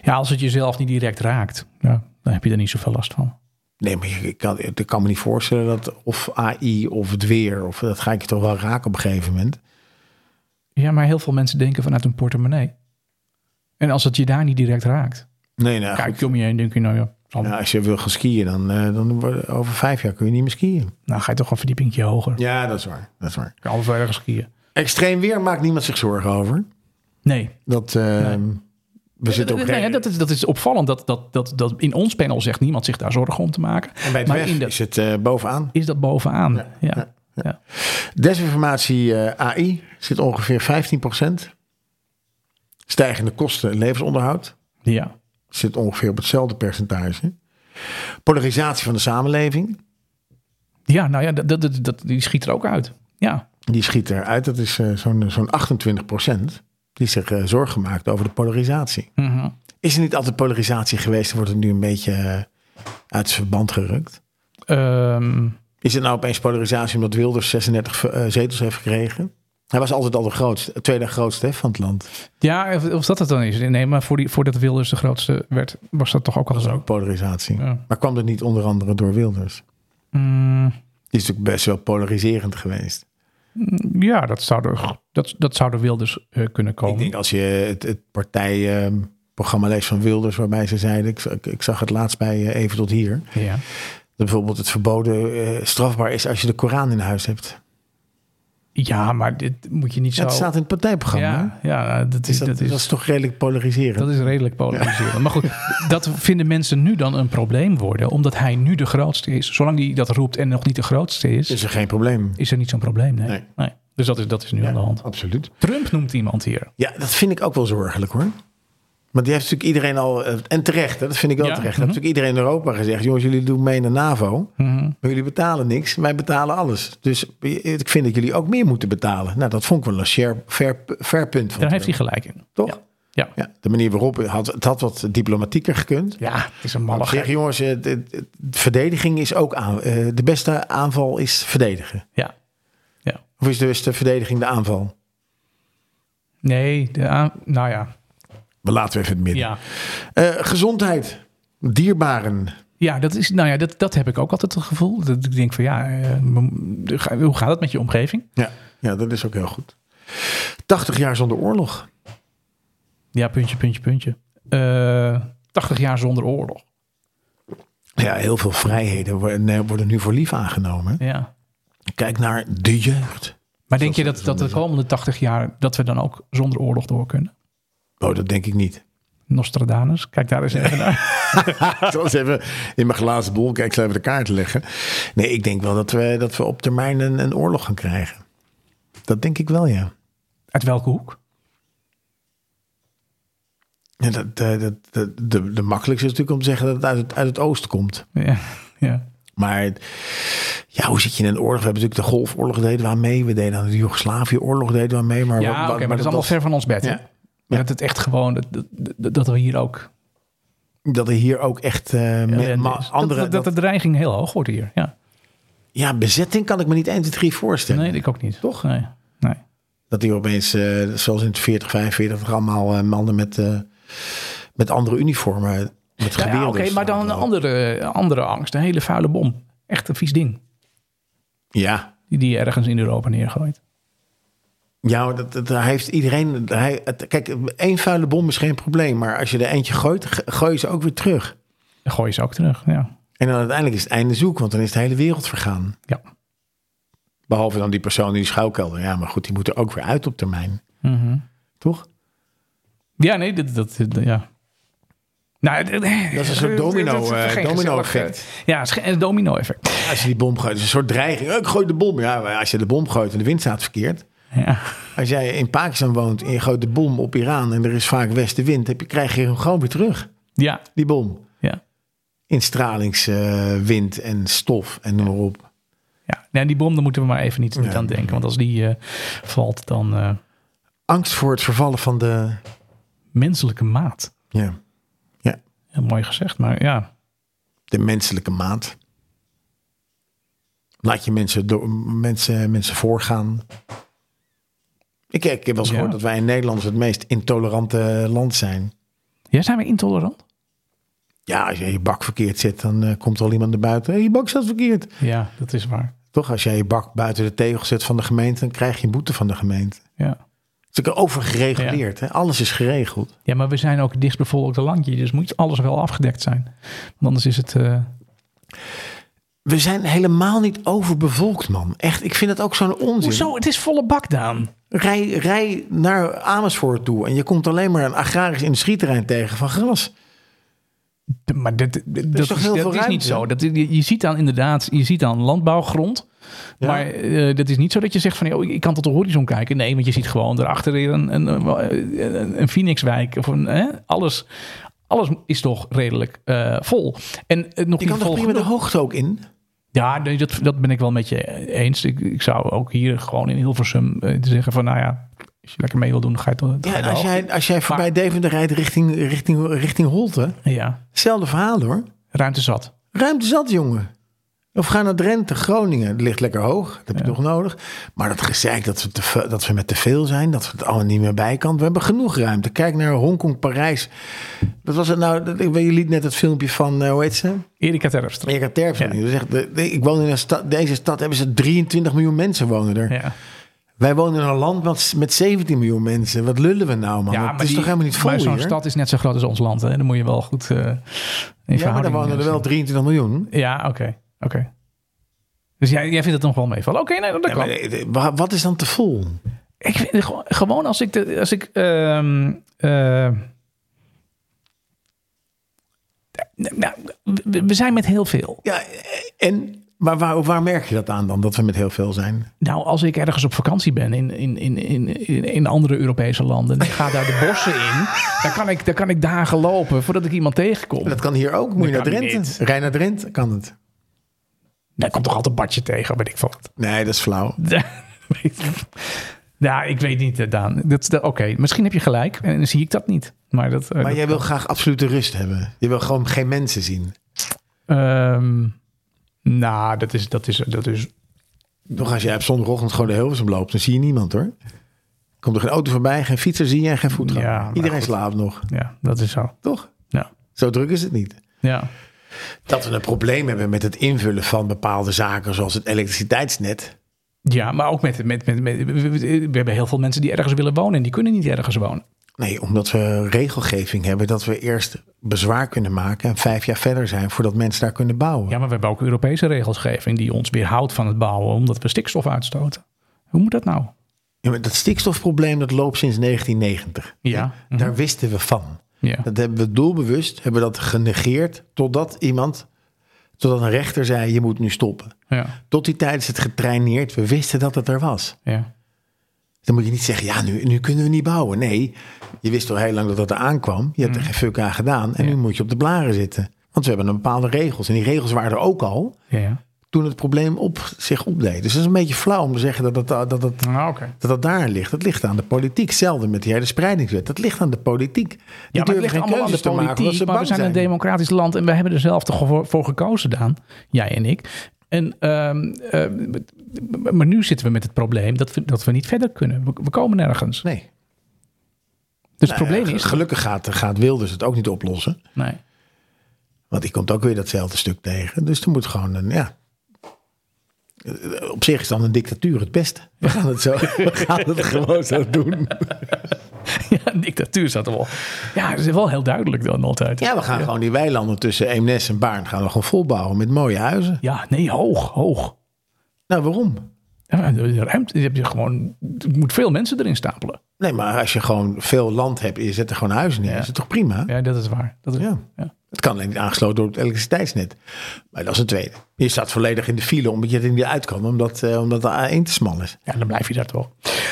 Ja, als het jezelf niet direct raakt, ja, dan heb je er niet zoveel last van. Nee, maar ik kan, ik kan me niet voorstellen dat of AI of het weer, of dat ga ik je toch wel raken op een gegeven moment. Ja, maar heel veel mensen denken vanuit hun portemonnee. En als het je daar niet direct raakt, Nee, nou, kijk je om je heen en denk je, nou ja, Ja, als je wil gaan skiën, dan, eh, dan over vijf jaar kun je niet meer skiën. nou ga je toch een verdiepingje hoger. Ja, dat is waar. Dat is waar. Kan al verder skiën. Extreem weer maakt niemand zich zorgen over. Nee. Dat, eh, We zitten op Nee, dat, is, dat is opvallend dat, dat, dat, dat in ons panel zegt niemand zich daar zorgen om te maken. En bij het maar WEF in de, is het eh, bovenaan. is dat bovenaan. Ja, ja, ja. Desinformatie eh, AI zit ongeveer 15%. Stijgende kosten levensonderhoud ja. Zit ongeveer op hetzelfde percentage. Polarisatie van de samenleving, Ja, nou ja, dat, dat, dat, die schiet er ook uit. Ja, die schiet eruit. Dat is eh, zo'n zo'n 28% die zich eh, zorgen maakt over de polarisatie. Mhm. Is er niet altijd polarisatie geweest? Wordt het nu een beetje eh, uit zijn verband gerukt? Ehm, Is het nou opeens polarisatie omdat Wilders 36 eh, zetels heeft gekregen? Hij was altijd al de grootste, tweede grootste hè, van het land. ja, of, of dat het dan is. Nee, maar voor die, voordat Wilders de grootste werd, was dat toch ook al Dat zo. ook polarisatie. Ja. Maar kwam dat niet onder andere door Wilders? Mm, Die is natuurlijk best wel polariserend geweest. ja, dat zou er, dat, dat zou er Wilders eh, kunnen komen. Ik denk als je het, het partijprogramma leest van Wilders, waarbij ze zeiden, ik, ik, ik zag het laatst bij eh, Even tot hier, ja. dat bijvoorbeeld het verboden eh, strafbaar is als je de Koran in huis hebt. Ja, maar dit moet je niet zo... het staat in het partijprogramma. ja, ja, dat Is is, dat, dat is, dat is toch redelijk polariserend? Dat is redelijk polariserend. Maar goed, [LAUGHS] dat vinden mensen nu dan een probleem worden, omdat hij nu de grootste is. Zolang hij dat roept en nog niet de grootste is, is er geen probleem. is er niet zo'n probleem. Nee. Nee. Nee. Dus dat is, dat is nu aan de hand. Absoluut. Trump noemt iemand hier. Ja, dat vind ik ook wel zorgelijk hoor. Want die heeft natuurlijk iedereen al, eh, en terecht, hè, dat vind ik wel Ja, terecht. mhm. heeft natuurlijk iedereen in Europa gezegd: jongens, jullie doen mee naar NAVO. Mhm. Maar jullie betalen niks, wij betalen alles. Dus ik vind dat jullie ook meer moeten betalen. Nou, dat vond ik wel een share, fair, fair punt van Daar heeft hij gelijk in. Toch? Ja. Ja. Ja, de manier waarop het had, het had wat diplomatieker gekund. Ja, het is een Maar malle zeg jongens, eh, de, de- de verdediging is ook aan. eh, De beste aanval is verdedigen. Ja. ja. Of is de beste verdediging de aanval? Nee, de aan- nou ja. We laten we even het midden. Ja. Eh, gezondheid, dierbaren. Ja, dat, is, nou ja dat, dat heb ik ook altijd het gevoel. Dat ik denk van ja, eh, hoe gaat het met je omgeving? Ja, ja, dat is ook heel goed. 80 jaar zonder oorlog. Ja, puntje, puntje, puntje. Eh 80 jaar zonder oorlog. Ja, heel veel vrijheden worden, worden nu voor lief aangenomen. Ja. Kijk naar de jeugd. Maar denk je dat, dat de komende 80 jaar dat we dan ook zonder oorlog door kunnen? Oh, dat denk ik niet. Nostradamus, kijk daar eens even naar. [LAUGHS] Ik zal eens even in mijn glazen bol, kijk, even de kaart leggen. Nee, ik denk wel dat we, dat we op termijn een, een oorlog gaan krijgen. Dat denk ik wel, ja. Uit welke hoek? ja dat, eh, dat, dat, de, de makkelijkste is natuurlijk om te zeggen dat het uit het, uit het oosten komt. Ja, ja. Maar ja, hoe zit je in een oorlog? We hebben natuurlijk de Golfoorlog deden we aan mee. We deden aan de Joegoslavië-oorlog deden we aan mee. Maar ja oké, maar dat is allemaal ver van ons bed. hè? Ja. Maar dat het echt gewoon, dat, dat, dat we hier ook Dat er hier ook echt eh, andere... dat, dat, de dreiging heel hoog wordt hier. Ja. ja, bezetting kan ik me niet 1, 2, 3 voorstellen. Nee, ik ook niet. Toch? Nee. nee. Dat hier opeens, eh, zoals in het 40, 45, er allemaal eh, mannen met, met andere uniformen. Met Ja, Oké, maar dan een andere, andere angst. Een hele vuile bom. Echt een vies ding. Ja, Die die je ergens in Europa neergooit. Ja, dat, dat, heeft iedereen. Hij, het- kijk, één vuile bom is geen probleem. Maar als je er eentje gooit, gooi je ze ook weer terug. Dan gooi je ze ook terug. Ja. En dan uiteindelijk is het einde zoek, want dan is de hele wereld vergaan. Ja. Behalve dan die persoon in die schuilkelder. Ja, maar goed, die moet er ook weer uit op termijn. Mhm. Toch? Ja, nee, dat, dat, dat- ja. Nou, Dat is een soort domino, eh, domino-effect. Ja, het is geen domino-effect. Als je die bom gooit, is een soort dreiging. Oh, Ik gooi de bom. Ja, maar als je de bom gooit en de wind staat verkeerd. Ja. Als jij in Pakistan woont en je gooit de bom op Iran en er is vaak westenwind, heb je, krijg je hem gewoon weer terug. Ja. Die bom. Ja. In stralingswind en stof en noem maar op. Ja. Nee, die bom, daar moeten we maar even niet, niet Ja. aan denken. Want als die eh, valt, dan eh, Angst voor het vervallen van de. menselijke maat. Ja, Heel mooi gezegd, maar ja. de menselijke maat. Laat je mensen, door, mensen, mensen voorgaan. Ik, ik heb wel eens Ja. gehoord dat wij in Nederland het meest intolerante land zijn. Ja, zijn we intolerant? Ja, als je je bak verkeerd zet, dan eh, komt er al iemand naar buiten. Hey, je bak staat verkeerd. Ja, dat is waar. Toch, als jij je bak buiten de tegel zet van de gemeente, dan krijg je een boete van de gemeente. Ja. Het is ook overgereguleerd. Hè? Alles is geregeld. ja, maar we zijn ook het dichtstbevolkte landje. Dus moet alles wel afgedekt zijn. Want anders is het... eh, We zijn helemaal niet overbevolkt, man. Echt, ik vind het ook zo'n onzin. Hoezo? Het is volle bak, Daan. Rij, rij naar Amersfoort toe en je komt alleen maar een agrarisch industrieterrein tegen van gras. Maar dit, dit- dat, toch is, heel dat veel is niet zo. Dat, je, je ziet dan inderdaad, je ziet dan landbouwgrond. Ja. Maar eh, dat is niet zo dat je zegt van, joh, ik kan tot de horizon kijken. Nee, want je ziet gewoon daarachter weer een, een, een, een Phoenixwijk. Of een, hè? Alles, alles is toch redelijk eh, vol. En eh, nog Je niet kan toch prima de hoogte ook in? Ja, nee, dat, dat ben ik wel met je eens. Ik, ik zou ook hier gewoon in Hilversum eh, te zeggen van, nou ja, als je lekker mee wil doen, dan ga je toch. Ja, als jij, als jij voorbij Deventer rijdt richting, richting, richting Holte, Ja, hetzelfde verhaal hoor. ruimte zat. Ruimte zat, jongen. Of ga naar Drenthe, Groningen. Het ligt lekker hoog. Dat heb je Ja. toch nodig. Maar dat gezeik dat we, te, dat we met te veel zijn. Dat we het allemaal niet meer bij kan. We hebben genoeg ruimte. Kijk naar Hongkong, Parijs. Dat was het nou. Je liet net het filmpje van, eh, hoe heet ze? Erika Terpstra. Erika Terpstra. Ja. Ik woon in een stad. Deze stad hebben ze 23 miljoen mensen wonen er. Ja. Wij wonen in een land met, met 17 miljoen mensen. Wat lullen we nou, man? het is die- toch helemaal niet vol Maar zo'n stad is net zo groot als ons land. Hè? Dan moet je wel goed eh in ja, maar dan wonen er wel 23 miljoen. Ja, oké. Oké. Dus jij, jij vindt het nog wel meevallen? Oké, nee, dat kan. maar, eh, wa- wat is dan te vol? Ik vind gewoon, gewoon als ik... De, als ik eh, nou, we, zijn met heel veel. Ja, en maar waar, waar merk je dat aan dan, dat we met heel veel zijn? Nou, als ik ergens op vakantie ben in, in, in, in, in, andere Europese landen... en ik ga daar de [LAUGHS] bossen in... dan kan, ik, dan kan ik dagen lopen voordat ik iemand tegenkom. Dat kan hier ook. Moet je naar Drenthe? niet. Rij naar Drenthe, kan het. Daar komt toch altijd een badje tegen, weet ik wat. Nee, dat is flauw. [LAUGHS] Ja, ik weet niet, eh, Daan. Dat, is de- Oké, misschien heb je gelijk en dan zie ik dat niet. Maar dat. eh, Maar dat jij wil graag absolute rust hebben. Je wil gewoon geen mensen zien. Ehm, nou, dat is, dat is, dat is. Toch als jij op zondagochtend gewoon de Hilversum loopt, dan zie je niemand hoor. Komt er geen auto voorbij, geen fietser zie je en geen voetganger. Ja, Iedereen goed. slaapt nog, Ja, dat is zo. toch? Ja, Zo druk is het niet. ja. Dat we een probleem hebben met het invullen van bepaalde zaken, zoals het elektriciteitsnet. ja maar ook met, met, met, met- we- hebben heel veel mensen die ergens willen wonen en die kunnen niet ergens wonen. Nee, omdat we regelgeving hebben dat we eerst bezwaar kunnen maken en vijf jaar verder zijn voordat mensen daar kunnen bouwen. Ja, maar we hebben ook Europese regelgeving die ons weerhoudt van het bouwen omdat we stikstof uitstoten. Hoe moet dat nou? Ja, maar dat stikstofprobleem dat loopt sinds 1990. Ja. Mhm. Daar wisten we van. Ja. Dat hebben we doelbewust, hebben we dat genegeerd totdat iemand, totdat een rechter zei je moet nu stoppen. Ja. Tot die tijd is het getraineerd, we wisten dat het er was. Ja. Dan moet je niet zeggen, ja nu, nu kunnen we niet bouwen. Nee, je wist al heel lang dat dat er aankwam. Je hebt er geen fuck aan gedaan en nu moet je op de blaren zitten. Want we hebben een bepaalde regels en die regels waren er ook al Ja. Toen het probleem op zich opdeed. Dus het is een beetje flauw om te zeggen dat dat Ah, oké. dat het daar ligt. Het ligt aan de politiek. Hetzelfde met die hele spreidingswet. Dat ligt aan de politiek. Die Ja, maar het ligt allemaal aan de maken politiek. ze maar we zijn een democratisch land en we hebben er zelf toch voor, voor gekozen, Daan. Jij en ik. En, ehm, eh, maar nu zitten we met het probleem dat we, dat we niet verder kunnen. We, we komen nergens. Nee. Dus het Nou probleem is... Gelukkig gaat, gaat Wilders het ook niet oplossen. Nee. Want die komt ook weer datzelfde stuk tegen. Dus er moet gewoon een, ja. Op zich is dan een dictatuur het beste. We gaan het, zo, [LAUGHS] we gaan het gewoon zo doen. ja, een dictatuur zat er wel. Ja, dat is wel heel duidelijk dan altijd. Ja, we gaan gewoon die weilanden tussen Eemnes en Baarn gaan we gewoon volbouwen met mooie huizen. Ja, nee, hoog, hoog. Nou, waarom? Ja, de ruimte, je gewoon, er moet veel mensen erin stapelen. Nee, maar als je gewoon veel land hebt en je zet er gewoon huizen neer, Ja. is het toch prima? Ja, dat is waar. Dat is, Ja. ja. Het kan alleen niet aangesloten door het elektriciteitsnet. Maar dat is een tweede. Je staat volledig in de file omdat je er niet uit kan, omdat, eh, omdat de A1 te smal is. Ja, dan blijf je daar toch.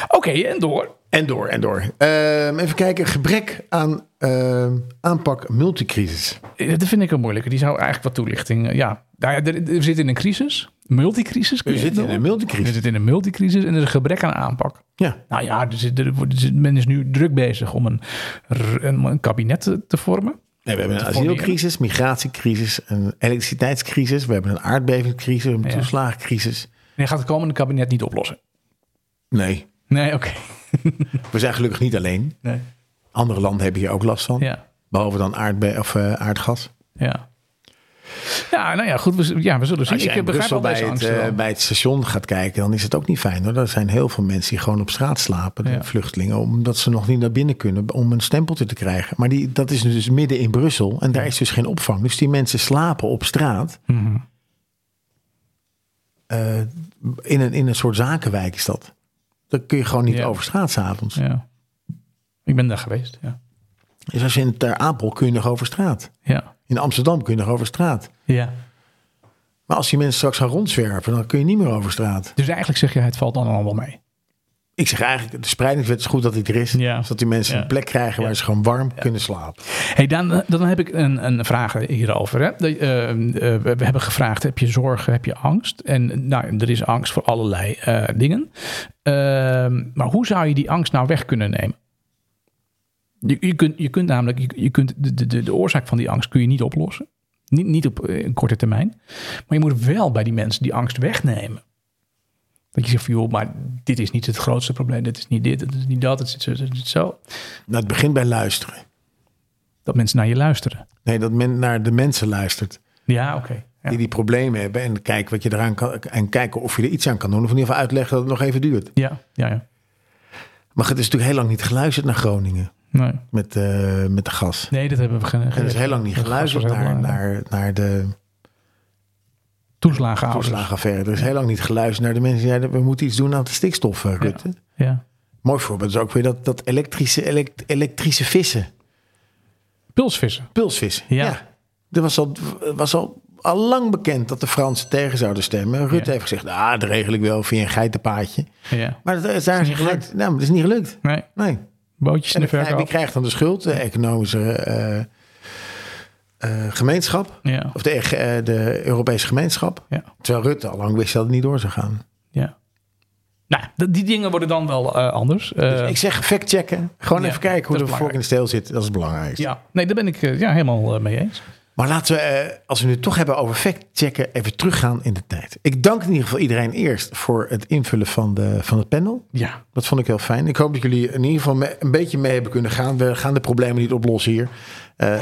Oké, en door. En door, en door. Ehm, even kijken, gebrek aan ehm, aanpak multicrisis. Eh, Dat vind ik een moeilijke. Die zou eigenlijk wat toelichting. eh, Ja, nou ja, er, er zit in een crisis. Multicrisis. We je zitten in een multicrisis. Er zit in een multicrisis en er is een gebrek aan aanpak. Ja, Nou ja, er zit, er, men is nu druk bezig om een, een, een kabinet te, te vormen. nee, we hebben een asielcrisis, migratiecrisis, een elektriciteitscrisis. We hebben een aardbevingscrisis, een Ja. toeslagencrisis. En die gaat het komende kabinet niet oplossen. Nee, Nee, oké. [LAUGHS] we zijn gelukkig niet alleen. Nee. Andere landen hebben hier ook last van. Ja, Behalve dan aardbe of, eh, aardgas. ja. Ja, nou ja, goed. We, ja, we zullen zien. Als je Ik begrijp al bij deze het, eh, wel. bij het station gaat kijken, dan is het ook niet fijn. Hoor. Er zijn heel veel mensen die gewoon op straat slapen, de Ja. vluchtelingen, omdat ze nog niet naar binnen kunnen om een stempeltje te krijgen. Maar die, dat is dus midden in Brussel en daar is dus geen opvang. Dus die mensen slapen op straat. Mhm. eh, in, een, in een soort zakenwijk is dat. Dan kun je gewoon niet Ja. over straat s'avonds. Ja. Ik ben daar geweest, ja. Dus als je in Ter Apel kun je nog over straat. Ja. In Amsterdam kun je nog over straat. ja. Maar als die mensen straks gaan rondzwerven, dan kun je niet meer over straat. Dus eigenlijk zeg je, het valt dan allemaal mee. Ik zeg eigenlijk, de spreidingswet is goed dat die er is. Ja. Zodat die mensen Ja. een plek krijgen waar Ja. ze gewoon warm kunnen slapen. Hey, dan, dan heb ik een, een vraag hierover. Hè. De, eh, eh, we hebben gevraagd, heb je zorgen, heb je angst? En nou, er is angst voor allerlei eh, dingen. Ehm, maar hoe zou je die angst nou weg kunnen nemen? Je, je, kunt, je kunt namelijk, je, je kunt de, de, de, oorzaak van die angst kun je niet oplossen. Niet, niet op eh, een korte termijn. Maar je moet wel bij die mensen die angst wegnemen. Dat je zegt van, joh, maar dit is niet het grootste probleem. Dit is niet dit, dit is niet dat, het is zo, het is zo. Nou, het begint bij luisteren. Dat mensen naar je luisteren. Nee, dat men naar de mensen luistert Ja, oké. Ja. die die problemen hebben. En kijken wat je eraan kan. En kijken of je er iets aan kan doen. Of in ieder geval uitleggen dat het nog even duurt. Ja, ja, ja. Maar het is natuurlijk heel lang niet geluisterd naar Groningen. Nee. Met, eh, met de gas. nee, dat hebben we geen. En er is heel lang niet geluisterd heel naar, belangrijk. naar, naar de toeslagen. toeslagenaffaire. Er is heel lang niet geluisterd naar de mensen die zeiden... we moeten iets doen aan de stikstof, eh, Rutte. Ja. Mooi voorbeeld is ook weer dat, dat elektrische, elekt- elektrische vissen. Pulsvissen. Pulsvissen. Ja. Er was al, was al, al lang bekend dat de Fransen tegen zouden stemmen. Rutte Ja. heeft gezegd, ah, dat regel ik wel via een geitenpaadje. Ja. Maar dat is daar is niet gelukt. Nou, dat is niet gelukt. Nee, Nee. Bootjes in de verkoop. krijgt dan de schuld? De economische eh, eh, gemeenschap. Ja. Of de, eh, de Europese gemeenschap. Ja. Terwijl Rutte al lang wist dat het niet door zou gaan. ja. Nou, die dingen worden dan wel eh, anders. Eh, Dus ik zeg fact-checken. Gewoon ja, even kijken hoe de vork in de steel zit. Dat is het belangrijkste. ja, nee, daar ben ik eh, ja, helemaal eh, mee eens. Maar laten we, eh, als we nu toch hebben over fact-checken, even teruggaan in de tijd. Ik dank in ieder geval iedereen eerst voor het invullen van, de, van het panel. Ja, Dat vond ik heel fijn. Ik hoop dat jullie in ieder geval me- een beetje mee hebben kunnen gaan. We gaan de problemen niet oplossen hier. Eh, eh,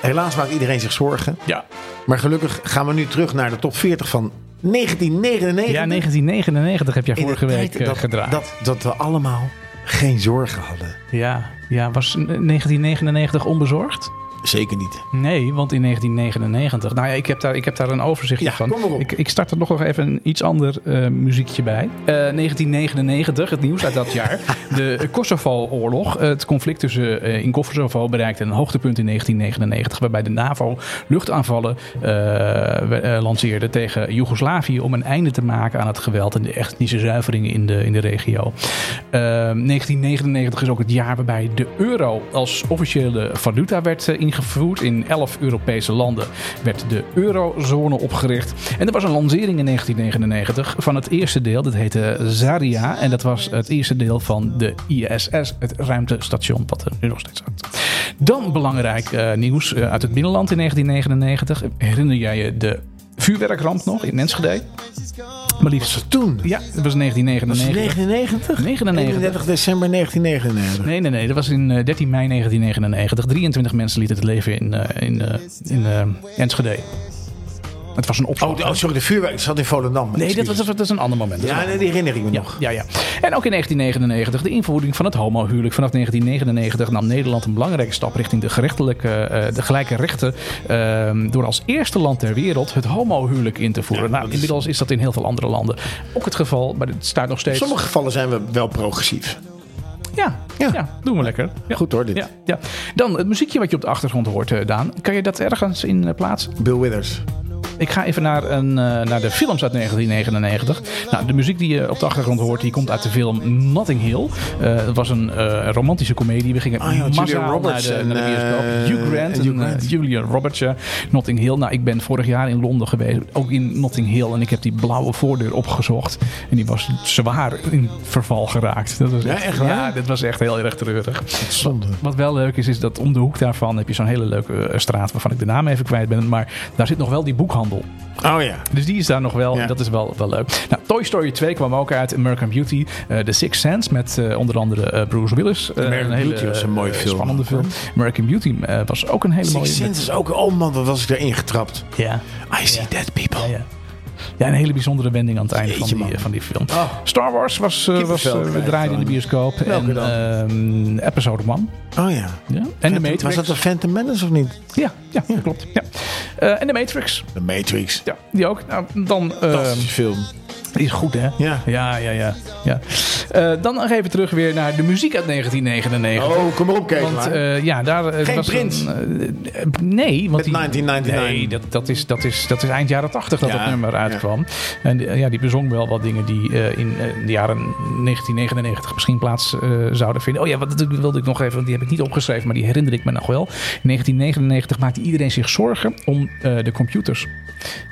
helaas maakt iedereen zich zorgen. ja. Maar gelukkig gaan we nu terug naar de top 40 van 1999. ja 1999 heb jij vorige week dat, gedraaid. Dat, dat we allemaal geen zorgen hadden. Ja, ja, was 1999 onbezorgd? Zeker niet. Nee, want in 1999. Nou ja, ik heb daar, ik heb daar een overzichtje Ja, van. kom. Ik, ik start er nog even een iets ander eh, muziekje bij. Eh, 1999, het nieuws uit dat jaar. De [LAUGHS] Kosovo-oorlog. Het conflict tussen, eh, in Kosovo bereikte een hoogtepunt in 1999. Waarbij de NAVO luchtaanvallen eh, eh, lanceerde tegen Joegoslavië. om een einde te maken aan het geweld en de etnische zuiveringen in de, in de regio. Eh, 1999 is ook het jaar waarbij de euro als officiële valuta werd eh, ingevoerd. In 11 Europese landen werd de eurozone opgericht. En er was een lancering in 1999 van het eerste deel. Dat heette Zaria. En dat was het eerste deel van de ISS, het ruimtestation wat er nu nog steeds hangt. Dan belangrijk eh, nieuws eh, uit het binnenland in 1999. Herinner jij je de vuurwerkramp nog in Enschede? Maar liefst Toen. ja, dat was Dat was 1999. 99? 99. 31 december 1999. Nee, nee, nee. Dat was in eh, 13 mei 1999. 23 mensen lieten het leven in, eh, in, eh, in eh, Enschede. Het was een opslag. Oh, oh, sorry, de vuurwerk zat in Volendam. nee, dat, was, dat is een ander moment. Ja, nee, die herinner ik me Ja, nog. ja, ja. En ook in 1999 de invoering van het homohuwelijk. Vanaf 1999 nam Nederland een belangrijke stap richting de, gerechtelijke, eh, de gelijke rechten. eh, door als eerste land ter wereld het homohuwelijk in te voeren. Nou, inmiddels is dat in heel veel andere landen ook het geval. Maar het staat nog In steeds. sommige gevallen zijn we wel progressief. Ja, ja. Ja. doen we lekker. Ja. Goed hoor, dit. Ja, ja. Dan het muziekje wat je op de achtergrond hoort, eh, Daan. Kan je dat ergens in eh, plaatsen? Bill Withers. Ik ga even naar, een, eh, naar de films uit 1999. Nou, de muziek die je op de achtergrond hoort, die komt uit de film Notting Hill. Eh, het was een eh, romantische komedie. We gingen ja, Julia massaal Roberts naar de, naar de en, bioscoop. Hugh Grant en Hugh Grant. Julia Roberts. Notting Hill. Nou, ik ben vorig jaar in Londen geweest. Ook in Notting Hill. En ik heb die blauwe voordeur opgezocht. En die was zwaar in verval geraakt. Dat was Ja, echt waar? Ja, dit was echt heel erg treurig. Zonde. Wat wel leuk is, is dat om de hoek daarvan heb je zo'n hele leuke straat waarvan ik de naam even kwijt ben. Maar daar zit nog wel die boekhandel. Oh ja. Dus die is daar nog wel. Ja. En dat is wel, wel leuk. Nou, Toy Story 2 kwam ook uit. American Beauty. eh The Sixth Sense met eh, onder andere eh, Bruce Willis. American een hele, Beauty was een mooie film. Spannende film. American Beauty was ook een hele mooie. Six Sense is ook... Oh man, wat was ik erin getrapt. Ja. I see dead people. Ja, ja. Ja, een hele bijzondere wending aan het einde van die, van die film. Oh. Star Wars was, eh, was eh, draaide in de bioscoop. Welke en ehm, episode 1. Oh ja. Ja. En de Matrix. Was dat de Phantom Menace of niet? Ja, ja, dat klopt. Ja. Eh, en de Matrix. De Matrix. Ja, die ook. Nou, dan, ehm, Fantastische film. Is goed, hè? Ja. Ja, ja, ja. ja. Eh, dan nog even terug weer naar de muziek uit 1999. Oh, kom maar op, Kees. Want eh, ja, daar eh, Geen was Prins. Een, nee, want Met die, 1999. Nee, dat, dat, is, dat, is, dat is eind jaren 80 dat Ja, dat nummer uitkwam. En ja, die bezong wel wat dingen die in de jaren 1999 misschien plaats zouden vinden. Oh ja, wat dat wilde ik nog even, want die heb ik niet opgeschreven, maar die herinner ik me nog wel. In 1999 maakte iedereen zich zorgen om de computers.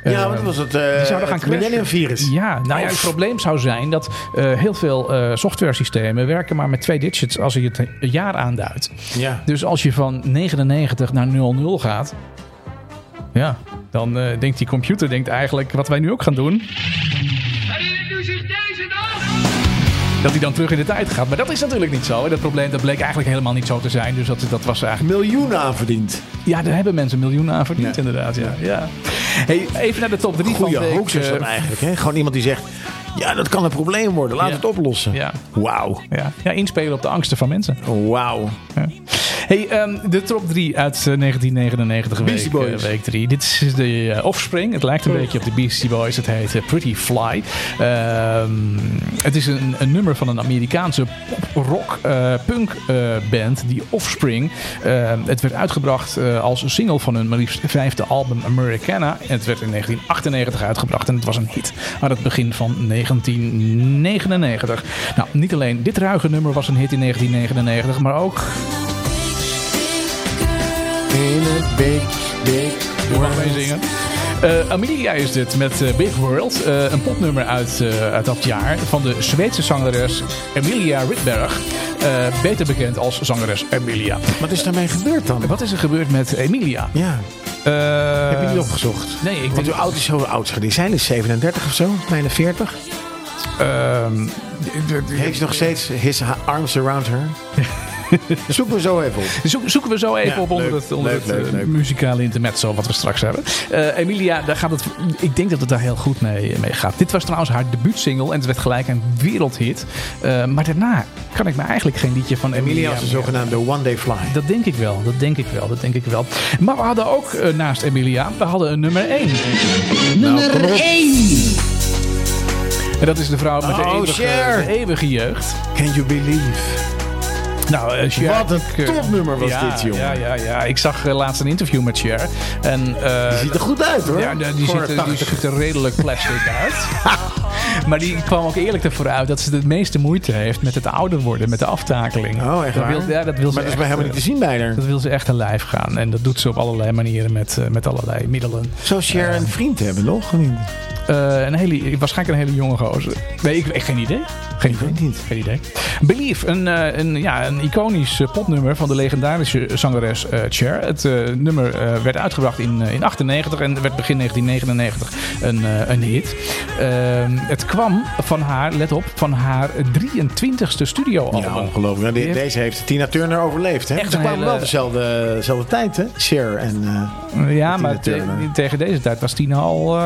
Ja, wat was het? die zouden gaan het Millennium. Virus. Ja, nou ja, het probleem zou zijn dat eh, heel veel eh softwaresystemen werken maar met twee digits als je het jaar aanduidt. Ja. Dus als je van 99 naar 00 gaat, ja, dan eh, denkt die computer denkt eigenlijk wat wij nu ook gaan doen, dat hij dan terug in de tijd gaat. Maar dat is natuurlijk niet zo. En dat probleem dat bleek eigenlijk helemaal niet zo te zijn. Dus dat, dat was eigenlijk... Miljoenen aan verdiend. Ja, daar hebben mensen miljoenen aan verdiend Ja. inderdaad. Ja. Ja. Hey, even naar de top 3 van Goeie week, hoax is dat eh, eigenlijk. Hè? Gewoon iemand die zegt... Ja, dat kan een probleem worden. Laat Ja. het oplossen. Ja. Wauw. Ja. ja, inspelen op de angsten van mensen. Wauw. Ja. Hey, ehm, de top 3 uit eh, 1999 week, Beastie Boys. eh, week 3. Dit is de eh, Offspring. Het lijkt een Oh. beetje op de Beastie Boys. Het heet eh, Pretty Fly. Ehm, het is een, een nummer van een Amerikaanse rock eh, punk eh, band, die Offspring. Ehm, het werd uitgebracht eh, als een single van hun maar liefst vijfde album Americana. En het werd in 1998 uitgebracht en het was een hit aan het begin van 1999. Nou, niet alleen dit ruige nummer was een hit in 1999, maar ook In a big, big mee zingen. Eh, Amelia is dit met eh, Big World. Eh, een popnummer uit, uit dat jaar van de Zweedse zangeres Emilia Rydberg. Beter bekend als zangeres Emilia. Wat is daarmee gebeurd dan? Wat is er gebeurd met Emilia? Ja, Eh, heb je die opgezocht? Nee, ik Want denk... hoe oud is zo oud? Die zijn is 37 of zo, bijna 40. ehm, Heeft ze nog steeds his arms around her? [LAUGHS] [LAUGHS] Zoek me zo even op. Zoek- zoeken we zo even Ja, op onder leuk, het, onder leuk, het leuk, eh, leuk. muzikale intermezzo wat we straks hebben. Eh, Emilia, daar gaat het, ik denk dat het daar heel goed mee, mee gaat. Dit was trouwens haar debuutsingle en het werd gelijk een wereldhit. Eh, maar daarna kan ik me eigenlijk geen liedje van Emilia Emilia was een meer- zogenaamde one day fly. Dat denk ik wel, dat denk ik wel, dat denk ik wel. Maar we hadden ook naast Emilia, we hadden een nummer 1. Nou, maar op. En dat is de vrouw met de, Oh, eeuwige, de eeuwige jeugd. Can you believe? Nou, eh, Cher, Wat een topnummer was ja, dit, jongen. Ja, ja, ja. Ik zag eh, laatst een interview met Cher. En, eh, Die ziet er goed uit hoor. Ja, die, ziet, er- die 80. ziet er redelijk plastic uit. [LAUGHS] maar die kwam ook eerlijk ervoor uit dat ze het meeste moeite heeft met het ouder worden, met de aftakeling. Oh, echt dat waar? Wil, ja, dat wil ze Maar dat is bij helemaal niet te zien bij haar. Dat wil ze echt een lijf gaan. En dat doet ze op allerlei manieren met, met allerlei middelen. Zou Cher een vriend hebben nog? Een hele, waarschijnlijk een hele jonge gozer. Nee, ik, ik geen idee. Geen idee. Geen idee. Believe, een, een, ja, een een iconisch eh, popnummer van de legendarische zangeres eh, Cher. Het eh, nummer werd uitgebracht in, eh, in 98 en werd begin 1999 een, een hit. Ehm, het kwam van haar, let op, van haar 23ste studioalbum. Ja, ongelooflijk. Nou, deze heeft Tina Turner overleefd. Hè? Echt Ze kwamen hele- wel dezelfde, dezelfde tijd, hè? Cher en... eh, ja, maar te- tegen deze tijd was Tina al...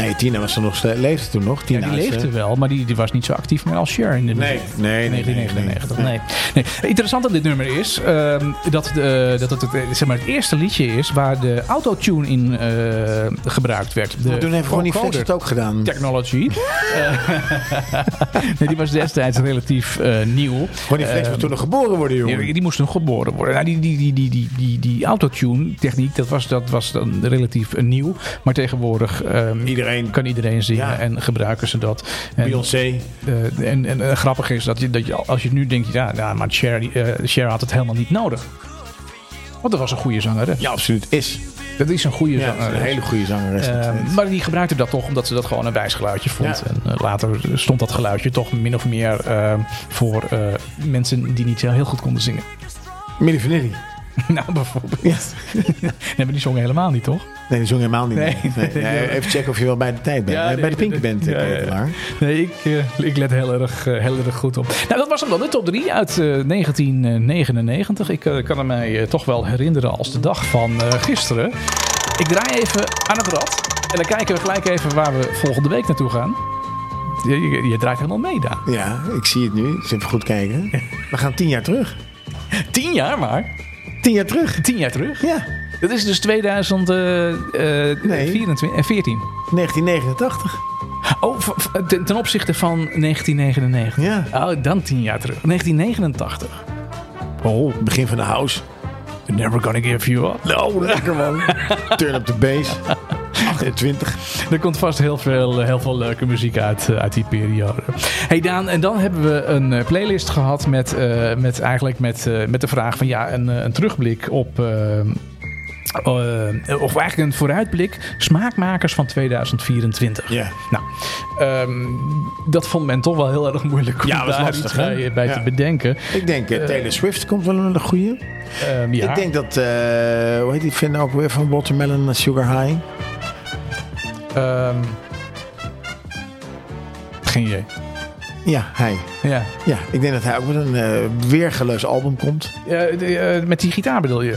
nee, Tina was er nog leefde toen nog. ja, Tina die leefde eh, wel, maar die, die was niet zo actief meer als Cher in de Nee, nee, nee, 1999. nee, Nee, nee. Interessant aan dit nummer is ehm, dat, de, dat het, het, eh, zeg maar het eerste liedje is waar de autotune in eh, gebruikt werd. De Toen heeft Ronnie Flex het ook gedaan. technology. Eh, [LAUGHS] nee, die was destijds relatief eh, nieuw. Ronnie Flex Ehm, moest toen nog geboren worden, jongen. die, die moest nog geboren worden. Nou, die, die, die, die, die, die, die autotune techniek, dat was, dat was dan relatief eh, nieuw. Maar tegenwoordig ehm, Iedereen. Kan iedereen zingen Ja. en gebruiken ze dat. En, Beyoncé. eh, en, en, eh, grappig is dat je, dat je als je nu denkt, ja, ja maar Cher, Cher had het helemaal niet nodig. Want dat was een goede zangeres. Ja, absoluut. Is. Dat is een goede Ja, zangeres. een hele goede zangeres. Eh, maar die gebruikte dat toch omdat ze dat gewoon een wijs geluidje vond. Ja. En later stond dat geluidje toch min of meer voor mensen die niet heel goed konden zingen. Milli Vanilli. [LAUGHS] nou, bijvoorbeeld. [LAUGHS] nee, maar die zongen helemaal niet, toch? Nee, die zong helemaal niet. Nee. Nee. Nee, nee, even checken of je wel bij de tijd bent. Ja, bij de Pink ja, eh, ja, ja. Nee, ik, eh, ik let heel erg, eh, heel erg goed op. Nou, dat was hem dan, de top 3 uit eh, 1999. Ik kan er mij toch wel herinneren als de dag van gisteren. Ik draai even aan het rad. En dan kijken we gelijk even waar we volgende week naartoe gaan. Je, je, je draait helemaal mee, Daan. Ja, ik zie het nu. Dus even goed kijken. We gaan tien jaar terug. [LAUGHS] Tien jaar maar. Tien jaar terug. Tien jaar terug. Ja, Dat is dus eh, 2024 Nee. en 14. 1989. Oh, ten, opzichte van 1999. Ja. Oh, dan tien jaar terug. 1989. Oh, Begin van de house. never gonna give you up. Nou, lekker man. [LAUGHS] Turn up the bass. 28. [LAUGHS] Er komt vast heel veel, heel veel leuke muziek uit, eh, uit die periode. Hey Daan, en dan hebben we een eh, playlist gehad met, eh, met eigenlijk met, eh, met de vraag van ja, een, eh, een terugblik op. eh, eh, of eigenlijk een vooruitblik. Smaakmakers van 2024. Ja. Nou, ehm, dat vond men toch wel heel erg moeilijk om Ja, was daar lastig, iets bij, bij Ja. te bedenken. Ik denk eh, Taylor Swift komt wel een goede. Ehm, ja. Ik denk dat, eh, hoe heet die vind ook weer van Watermelon Sugar High? Ehm, geen idee. Ja, hij. Ja. Ja, ik denk dat hij ook met een weergeloos album komt. Ja, eh, met die gitaar bedoel je?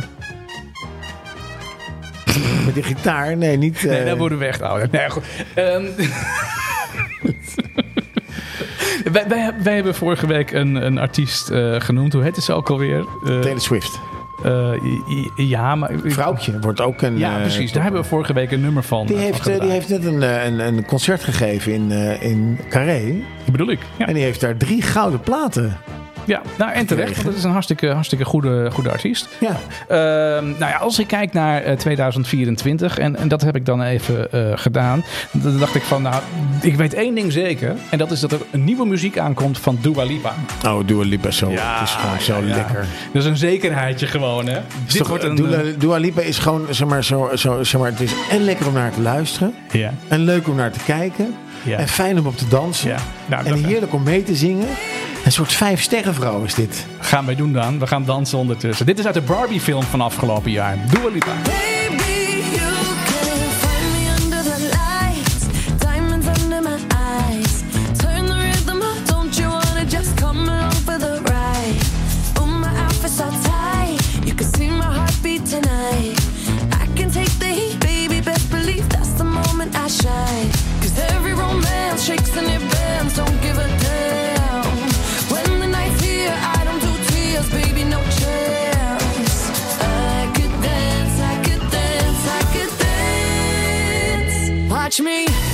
Met die gitaar. Nee, niet... [LAUGHS] Nee, eh, daar worden we echt ouder. Nee, goed. Ehm, [LAUGHS] wij, wij, wij hebben vorige week een, een artiest genoemd. Hoe heet ze ook alweer? Taylor Swift. I- ja, maar... Vrouwtje wordt ook een... Ja, eh, precies. Daar hebben we vorige week een nummer van. Die eh, heeft, van die heeft net een, een, een concert gegeven in, in Carré. Die bedoel ik. Ja, En die heeft daar drie gouden platen. Ja. Nou, en terecht. Want dat is een hartstikke, hartstikke goede, goede artiest. Ja. Ehm, nou ja, als ik kijk naar eh, 2024, en, en dat heb ik dan even eh, gedaan, dan dacht ik van, nou, ik weet één ding zeker, en dat is dat er een nieuwe muziek aankomt van Dua Lipa. Oh, Dua Lipa zo. het is gewoon zo ja, ja. lekker. Dat is een zekerheidje gewoon, hè? Dit toch- wordt een... Dua, eh, Dua Lipa is gewoon, zeg maar, zo, zo, zeg maar, het is en lekker om naar te luisteren. ja, En leuk om naar te kijken. ja. En fijn om op te dansen. ja. Nou, En heerlijk om mee te zingen. Een soort vijf sterrenvrouw is dit. gaan wij doen dan. We gaan dansen ondertussen. Dit is uit de Barbie-film van afgelopen jaar. Dua Lipa. catch me.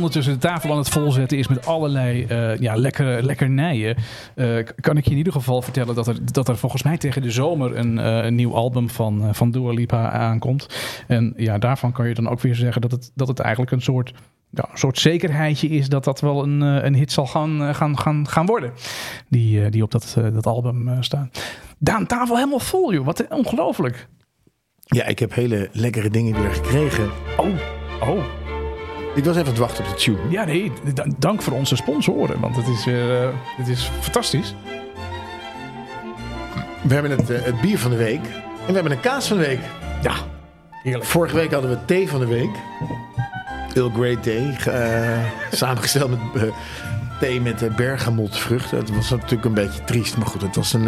Ondertussen de tafel aan het volzetten is met allerlei eh ja, lekkere lekkernijen. eh, kan ik je in ieder geval vertellen dat er, dat er volgens mij tegen de zomer een, eh, een nieuw album van, van Dua Lipa aankomt. En ja, daarvan kan je dan ook weer zeggen dat het, dat het eigenlijk een soort... Ja, een soort zekerheidje is dat dat wel een, een hit zal gaan, gaan, gaan, gaan worden. Die, die op dat, dat album staan. Daan, tafel helemaal vol, joh. Wat ongelooflijk. Ja, ik heb hele lekkere dingen weer gekregen. Oh, oh. Ik was even aan het wachten op de tune. Ja, nee, dank voor onze sponsoren, want het is, weer, eh, het is fantastisch. We hebben het, eh, het bier van de week. En we hebben een kaas van de week. Ja, heerlijk. Vorige week hadden we thee van de week. Grey thee. ge- eh, samengesteld met thee met bergamotvruchten. Het was natuurlijk een beetje triest. Maar goed, het was een,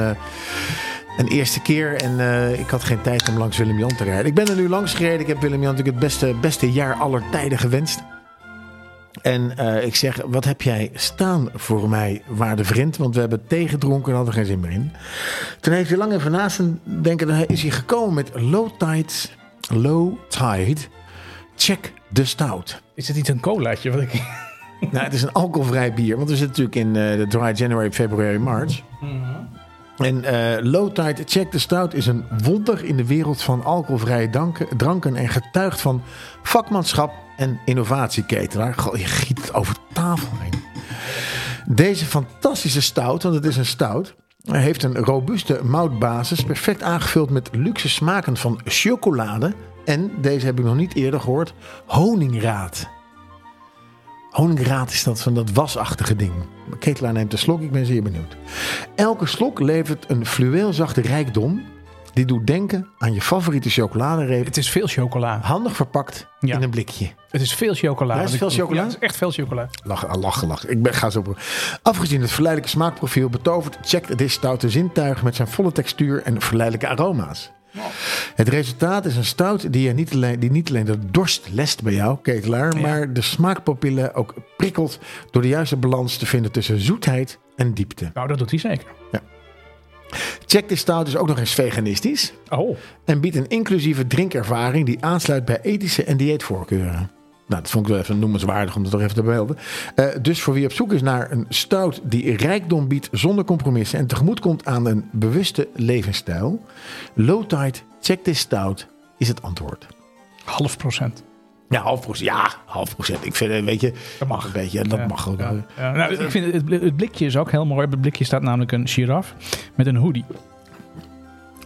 een eerste keer. En ik had geen tijd om langs Willem-Jan te rijden. Ik ben er nu langs gereden. Ik heb Willem-Jan natuurlijk het beste, beste jaar aller tijden gewenst. En eh, ik zeg, wat heb jij staan voor mij, waarde vriend? Want we hebben thee gedronken en hadden geen zin meer in. Toen heeft hij lang even naast hem denken. Dan is hij gekomen met Low Tide. Low Tide. Check the Stout. Is het niet een colaatje? Wat ik... [LAUGHS] nou, het is een alcoholvrij bier. Want we zitten natuurlijk in eh, de dry January, February, March. En eh Low Tide Check the Stout is een wonder in de wereld van alcoholvrije dranken. En getuigt van vakmanschap en innovatieketelaar. Goh, je giet het over tafel heen. Deze fantastische stout, want het is een stout, heeft een robuuste moutbasis, perfect aangevuld met luxe smaken van chocolade. En, deze heb ik nog niet eerder gehoord, honingraad. Honingraad is dat van dat wasachtige ding. Ketelaar neemt een slok, ik ben zeer benieuwd. Elke slok levert een fluweelzachte rijkdom. Die doet denken aan je favoriete chocoladereep. Het is veel chocola. Handig verpakt Ja. in een blikje. Het is veel chocola. Ja, is veel chocola? Ja, het is echt veel chocola. Lachen, lachen, lachen. Ik ben, ga zo. Afgezien het verleidelijke smaakprofiel betovert checkt dit stoute zintuigen met zijn volle textuur en verleidelijke aroma's. Het resultaat is een stout die, je niet alleen, die niet alleen de dorst lest bij jou, ketelaar, maar de smaakpapillen ook prikkelt door de juiste balans te vinden tussen zoetheid en diepte. Nou, dat doet hij zeker. Check this stout is ook nog eens veganistisch Oh, en biedt een inclusieve drinkervaring die aansluit bij ethische en dieetvoorkeuren. Nou, dat vond ik wel even noemenswaardig om dat toch even te melden. Eh, dus voor wie op zoek is naar een stout die rijkdom biedt zonder compromissen en tegemoet komt aan een bewuste levensstijl, Low Tide Check This Stout is het antwoord. half procent. Ja, half procent. Ja, half procent. Ik vind, weet je, Dat mag. Een beetje, dat Ja, mag ook. ja. Ja, nou, ik vind het, het blikje is ook heel mooi. Op het blikje staat namelijk een giraf met een hoodie.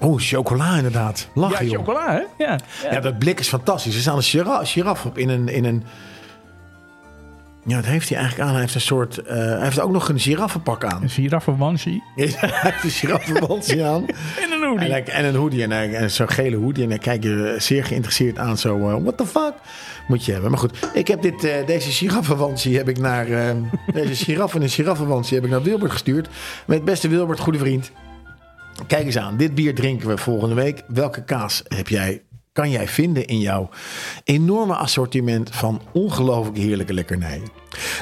Oh, chocola inderdaad. Lachen, ja, joh. chocola, hè? Ja. Ja, dat blik is fantastisch. Er staat een gira- giraf op in een, in een... Ja, dat heeft hij eigenlijk aan. Hij heeft een soort... eh, hij heeft ook nog een giraffenpak aan. Een giraffenwansie [LAUGHS] hij heeft een giraffenbandje aan. en een En, hoodie. en een hoodie. En zo'n gele hoodie. En dan kijk je zeer geïnteresseerd aan. Zo, eh, what the fuck? Moet je hebben. Maar goed, ik heb dit, eh, deze giraffenwansie heb ik naar... eh, [LAUGHS] deze giraf en giraffenwansie heb ik naar Wilbert gestuurd. Met beste Wilbert, goede vriend. Kijk eens aan. Dit bier drinken we volgende week. Welke kaas heb jij, kan jij vinden in jouw enorme assortiment van ongelooflijk heerlijke lekkernijen?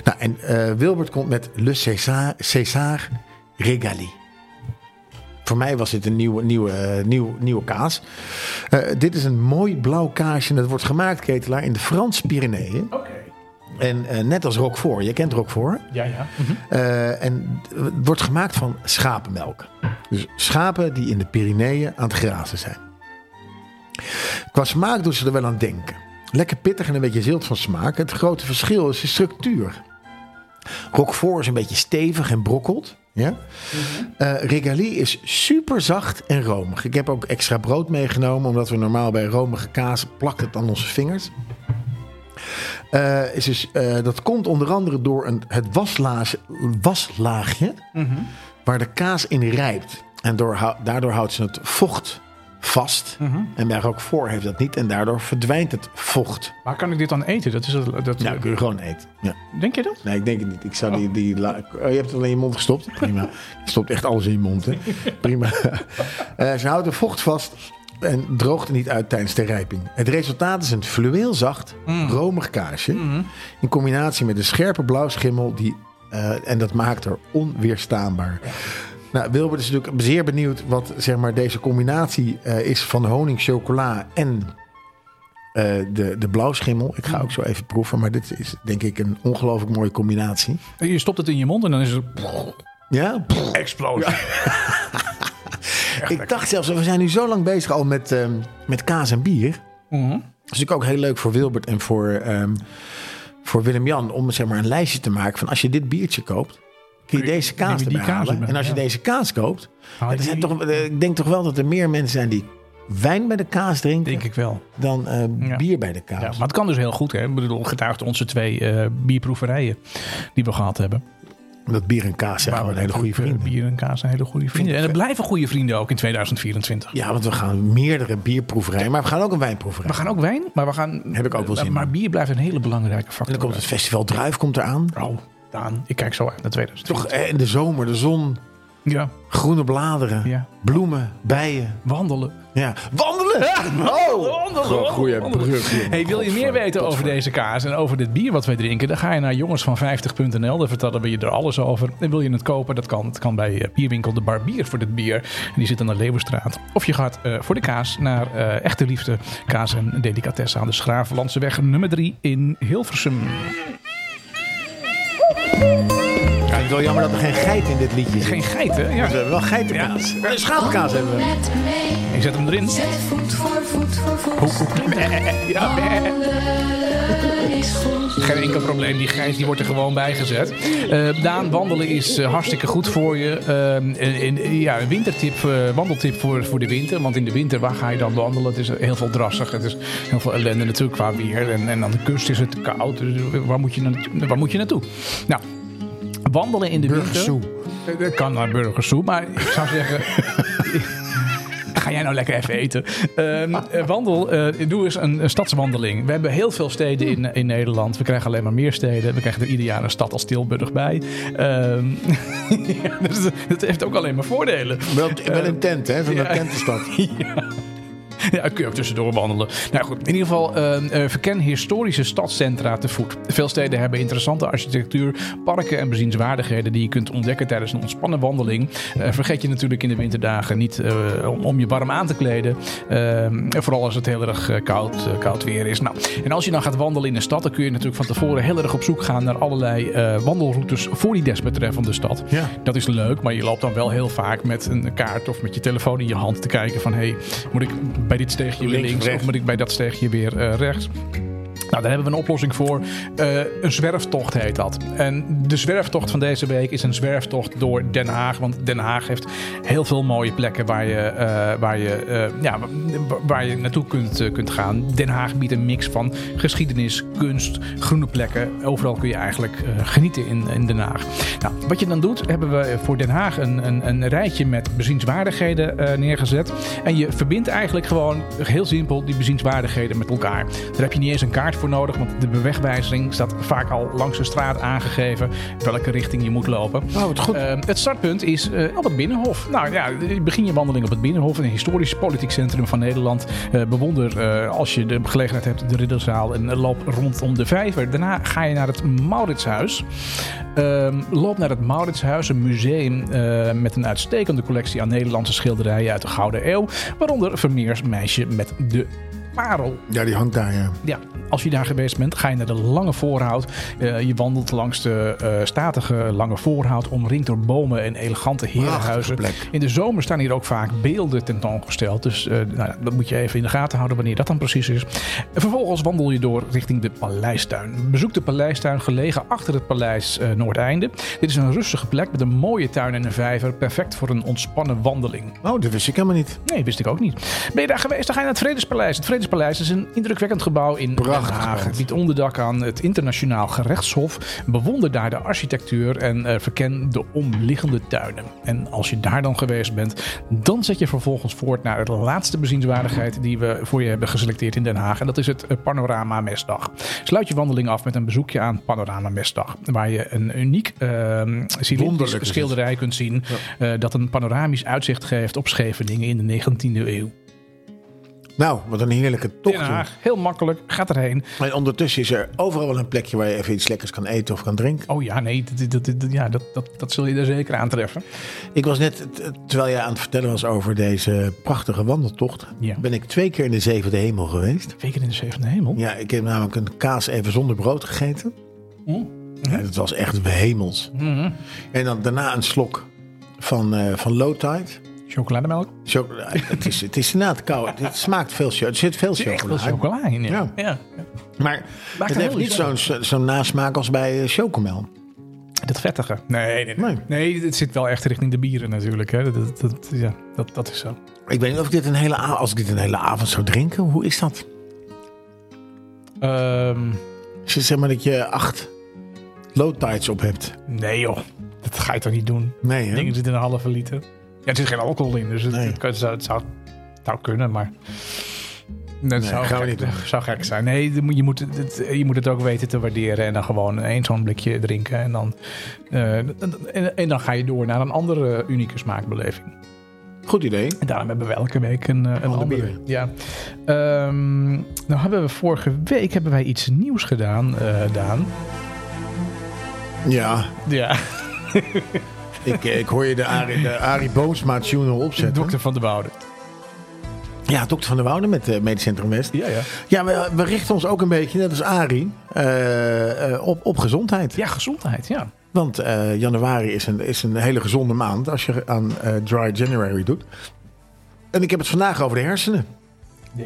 Nou, en eh, Wilbert komt met Le César, César Regali. Voor mij was dit een nieuwe, nieuwe, eh, nieuw, nieuwe kaas. Eh, dit is een mooi blauw kaasje. En dat wordt gemaakt, ketelaar, in de Franse Pyreneeën. Oké. En eh, net als Roquefort. Je kent Roquefort. Ja, ja. Eh, en het wordt gemaakt van schapenmelk. Dus schapen die in de Pyreneeën aan het grazen zijn. Qua smaak doen ze er wel aan denken. Lekker pittig en een beetje zilt van smaak. Het grote verschil is de structuur. Roquefort is een beetje stevig en brokkelt. Ja? Eh, Regali is super zacht en romig. Ik heb ook extra brood meegenomen, omdat we normaal bij romige kaas plakt het aan onze vingers. Eh, is dus, eh, dat komt onder andere door een, het waslaagje, waslaagje waar de kaas in rijpt. En door, daardoor houdt ze het vocht vast. En bij Roquefort heeft dat niet en daardoor verdwijnt het vocht. Waar kan ik dit dan eten? Dat is het, dat, Nou, kun je gewoon eten. Ja. Denk je dat? Nee, ik denk het niet. Ik zou die, die la- oh, je hebt het alleen in je mond gestopt. [LAUGHS] Prima. Je stopt echt alles in je mond. Hè? Prima. [LAUGHS] Eh, ze houdt de vocht vast en droogt niet uit tijdens de rijping. Het resultaat is een fluweelzacht, romig kaasje. In combinatie met een scherpe blauwschimmel. Die, eh, en dat maakt er onweerstaanbaar. Nou, Wilbert is natuurlijk zeer benieuwd wat zeg maar, deze combinatie eh, is van honing, chocola en eh, de, de blauwschimmel. Ik ga ook zo even proeven, maar dit is denk ik een ongelooflijk mooie combinatie. Je stopt het in je mond en dan is het Ja, explosie. [LAUGHS] ik dacht zelfs, we zijn nu zo lang bezig al met, ehm, met kaas en bier. Mhm. Dat is natuurlijk ook heel leuk voor Wilbert en voor, ehm, voor Willem-Jan om zeg maar, een lijstje te maken van als je dit biertje koopt, kun je deze kaas erbij halen. En als je deze kaas koopt, zijn die- toch, eh, ik denk toch wel dat er meer mensen zijn die wijn bij de kaas drinken Denk ik wel. dan eh, Ja. bier bij de kaas. Ja, maar het kan dus heel goed. Hè? Ik bedoel, getuigt onze twee eh, bierproeverijen die we gehad hebben. Dat bier en kaas zijn gewoon hele goede vrienden. Bier en kaas zijn hele goede vrienden. En het blijven goede vrienden ook in 2024. Ja, want we gaan meerdere bierproeverijen, maar we gaan ook een wijnproeverij. We gaan ook wijn, maar we gaan. Heb ik ook wel zin in. Maar bier blijft een hele belangrijke En factor. dan komt het festival Druif komt eraan. Oh, Daan, ik kijk zo uit naar 2024. Toch eh, in de zomer, de zon, Ja, groene bladeren, Ja. bloemen, bijen. wandelen. Ja, wandelen! Oh, Wandelen. goeie brug. Hey, wil je meer weten over deze kaas en over dit bier wat wij drinken? Dan ga je naar jongensvan50.nl. Daar vertellen we je er alles over. En wil je het kopen? Dat kan. Het kan bij eh, Bierwinkel de Barbier voor dit bier. En die zit aan de Leeuwenstraat. Of je gaat eh, voor de kaas naar eh, Echte Liefde Kaas en Delicatessen aan de Schravenlandseweg nummer 3 in Hilversum. Ja, het is wel jammer dat er geen geit in dit liedje zit. Geen geit, hè? Ja. We hebben wel geitenkaas. Ja. Schapenkaas hebben we. Met mee. Ik zet hem erin. Zet voet voor voet voor voet. Ja, eh, Wandelen is goed. Geen enkel probleem. Die grijs die wordt er gewoon bij gezet. Eh, Daan, wandelen is eh, hartstikke goed voor je. Ehm, en- en, ja, een wintertip, eh, wandeltip voor, voor de winter. Want in de winter, waar ga je dan wandelen? Het is heel veel drassig. Het is heel veel ellende natuurlijk qua weer. En, en aan de kust is het te koud. Dus waar moet je, na- waar moet je naartoe? Nou, wandelen in de Burgersoe. winter. Dat kan naar Burgersoe. Maar ik zou zeggen... [LAUGHS] Ga jij nou lekker even eten? Ehm, eh, wandel, eh, doe eens een, een stadswandeling. We hebben heel veel steden in, in Nederland. We krijgen alleen maar meer steden. We krijgen er ieder jaar een stad als Tilburg bij. Ehm, [LAUGHS] ja, dus dat heeft ook alleen maar voordelen. Wel, wel een tent, hè? Van ja. de tentenstad. [LAUGHS] Ja, [LAUGHS] kun je ook tussendoor wandelen. Nou goed, in ieder geval eh, verken historische stadscentra te voet. Veel steden hebben interessante architectuur, parken en bezienswaardigheden die je kunt ontdekken tijdens een ontspannen wandeling. Eh, vergeet je natuurlijk in de winterdagen niet eh, om, om je warm aan te kleden. Eh, en vooral als het heel erg koud, koud weer is. Nou, en als je dan gaat wandelen in een stad, dan kun je natuurlijk van tevoren heel erg op zoek gaan naar allerlei wandelroutes voor die desbetreffende stad. Ja. Dat is leuk, maar je loopt dan wel heel vaak met een kaart of met je telefoon in je hand te kijken van hey, moet ik bij dit steegje weer Links of moet ik bij dat steegje weer eh, rechts? Nou, daar hebben we een oplossing voor. Eh, een zwerftocht heet dat. En de zwerftocht van deze week is een zwerftocht door Den Haag. Want Den Haag heeft heel veel mooie plekken waar je, eh, waar je, eh, ja, wa- waar je naartoe kunt, kunt gaan. Den Haag biedt een mix van geschiedenis, kunst, groene plekken. Overal kun je eigenlijk genieten in, in Den Haag. Nou, wat je dan doet, hebben we voor Den Haag een, een, een rijtje met bezienswaardigheden neergezet. En je verbindt eigenlijk gewoon heel simpel die bezienswaardigheden met elkaar. Daar heb je niet eens een kaart voor nodig, want de bewegwijzering staat vaak al langs de straat aangegeven welke richting je moet lopen. Oh, wat goed. Eh, het startpunt is eh, op het Binnenhof. Nou ja, begin je wandeling op het Binnenhof, een historisch politiek centrum van Nederland. Eh, bewonder eh, als je de gelegenheid hebt de Ridderzaal en loop rondom de Vijver. Daarna ga je naar het Mauritshuis. Ehm, loop naar het Mauritshuis, een museum met een uitstekende collectie aan Nederlandse schilderijen uit de Gouden Eeuw. Waaronder Vermeers meisje met de parel. Ja, die hangt daar, ja. Ja, als je daar geweest bent, ga je naar de Lange Voorhout. Eh, je wandelt langs de eh, statige Lange Voorhout, omringd door bomen en elegante herenhuizen. In de zomer staan hier ook vaak beelden tentoongesteld. Dus eh, nou, dat moet je even in de gaten houden wanneer dat dan precies is. En vervolgens wandel je door richting de Paleistuin. Bezoek de Paleistuin gelegen achter het Paleis Noordeinde. Dit is een rustige plek met een mooie tuin en een vijver. Perfect voor een ontspannen wandeling. Oh, dat wist ik helemaal niet. Nee, wist ik ook niet. Ben je daar geweest? Dan ga je naar het Vredespaleis. Het Vredespaleis is een indrukwekkend gebouw in Prachtig Den Haag. Het biedt onderdak aan het internationaal gerechtshof. Bewonder daar de architectuur en eh, verken de omliggende tuinen. En als je daar dan geweest bent, dan zet je vervolgens voort naar de laatste bezienswaardigheid die we voor je hebben geselecteerd in Den Haag. En dat is het eh, Panorama Mesdag. Sluit je wandeling af met een bezoekje aan Panorama Mesdag. Waar je een uniek cilindrisch het. schilderij kunt zien. eh, dat een panoramisch uitzicht geeft op Scheveningen in de 19e eeuw. Nou, wat een heerlijke tocht. Den. Haag, heel makkelijk, gaat erheen. En ondertussen is er overal wel een plekje waar je even iets lekkers kan eten of kan drinken. Oh ja, nee, dat, dat, dat- ja, dat, dat, dat zul je er zeker aantreffen. Ik was net, terwijl jij aan het vertellen was over deze prachtige wandeltocht, Ja. ben ik twee keer in de zevende hemel geweest. Weken in de zevende hemel. Ja, ik heb namelijk een kaas even zonder brood gegeten. Ja, dat was echt hemels. Mhm. En dan daarna een slok van, eh van low tide. Chocolademelk. Chocola, het, is, het is inderdaad koud. [LAUGHS] Het smaakt veel chocola. Er zit veel echt chocola. in. Ja. Ja. Ja. Maar Maakt het heeft niet zo'n zo- zo'n nasmaak als bij eh, chocomel. Dat vettige. Nee, nee, nee. Het zit wel echt richting de bieren natuurlijk. Hè. Dat, dat, ja, dat, dat is zo. Ik weet niet of ik dit een hele avond, als ik dit een hele avond zou drinken, hoe is dat? Als je zeg maar dat je acht low tides op hebt. nee joh, dat ga je toch niet doen? Nee, hè? Dingen zitten in een halve liter. Ja, er zit geen alcohol in, dus het, Nee. het, zou, het zou, kunnen, maar... Dat Nee, zou, gaan we gek, niet zou gek zijn. Nee, je moet- je moet, het, je moet het ook weten te waarderen. En dan gewoon één zo'n blikje drinken. En dan, eh, en, en dan ga je door naar een andere unieke smaakbeleving. Goed idee. En daarom hebben we elke week een, eh, een Ander andere. Ja. Ehm, nou hebben we vorige week hebben wij iets nieuws gedaan, eh, Daan. Ja, Ja, [LAUGHS] ik, eh, ik hoor je de Arie, de Arie Boomsma tune opzetten. dokter van de Woude. Ja, dokter van der Woude met uh, Medisch Centrum West. Ja, ja. Ja, we, we richten ons ook een beetje, net als Arie, eh, eh, op, op gezondheid. Ja, gezondheid, ja. Want eh, januari is een, is een hele gezonde maand als je aan eh, Dry January doet. En ik heb het vandaag over de hersenen.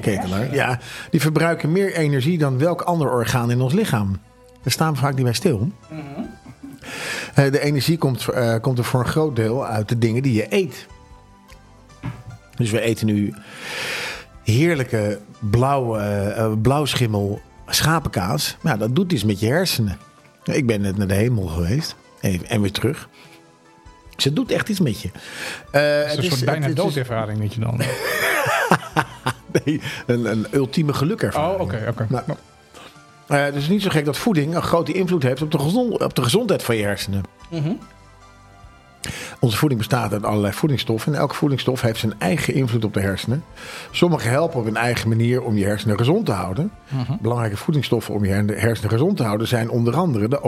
Ketelaar. Ja, die verbruiken meer energie dan welk ander orgaan in ons lichaam. Daar staan we vaak niet bij stil. Eh, de energie komt, eh, komt er voor een groot deel uit de dingen die je eet. Dus we eten nu heerlijke blauwe, eh, blauwschimmel schapenkaas. Nou, dat doet iets met je hersenen. Ik ben net naar de hemel geweest. Even, en weer terug. Dus het doet echt iets met je. Eh, Het is een soort bijna het doodervaring dat je dan... [LAUGHS] Nee, een, een ultieme gelukervaring. Oh, oké, oké. Nou, dus het is niet zo gek dat voeding een grote invloed heeft op de, gezond, op de gezondheid van je hersenen. Mhm. Onze voeding bestaat uit allerlei voedingsstoffen. En elke voedingsstof heeft zijn eigen invloed op de hersenen. Sommige helpen op hun eigen manier om je hersenen gezond te houden. Mhm. Belangrijke voedingsstoffen om je hersenen gezond te houden zijn onder andere de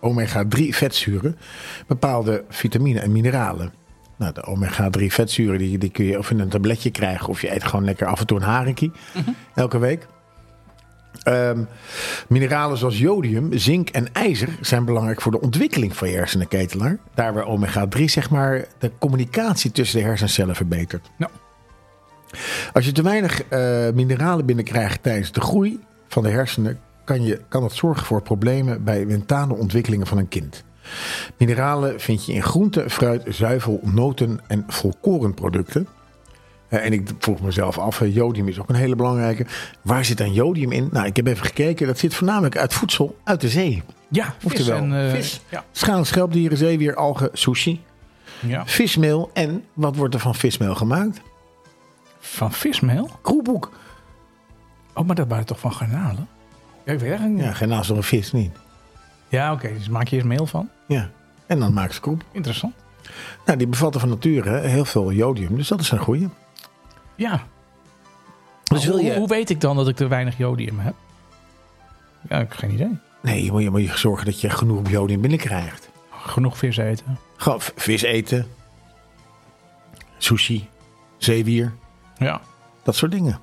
omega-3 vetzuren, bepaalde vitamine en mineralen. Nou, de omega-3 vetzuren die, die kun je of in een tabletje krijgen of je eet gewoon lekker af en toe een haringkie elke week. Ehm, mineralen zoals jodium, zink en ijzer zijn belangrijk voor de ontwikkeling van je hersenenketelaar. Daar waar omega-3 zeg maar de communicatie tussen de hersencellen verbetert. Ja. Als je te weinig eh, mineralen binnenkrijgt tijdens de groei van de hersenen, kan, je, kan dat zorgen voor problemen bij mentale ontwikkelingen van een kind. Mineralen vind je in groente, fruit, zuivel, noten en volkorenproducten. En ik vroeg mezelf af, jodium is ook een hele belangrijke. Waar zit dan jodium in? Nou, ik heb even gekeken. Dat zit voornamelijk uit voedsel uit de zee. Ja, vis Oftewel, en... eh, vis. Ja. Schaal, schelpdieren, zeewier, algen, sushi, ja. vismeel. En wat wordt er van vismeel gemaakt? Van vismeel? Kroephoek. Oh, maar dat waren toch van garnalen? Ja, ik weet eigenlijk niet. Ja, naast door een vis niet. Ja, oké. Dus maak je eerst meel van? Ja. En dan maken ze kroep. Interessant. Nou, die bevatten van nature heel veel jodium. Dus dat is een goeie. Ja. Dus wil hoe, je... hoe weet ik dan dat ik te weinig jodium heb? Ja, ik heb geen idee. Nee, je moet je, moet je zorgen dat je genoeg jodium binnenkrijgt. Genoeg vis eten. Gewoon vis eten. Sushi. Zeewier. Ja. Dat soort dingen.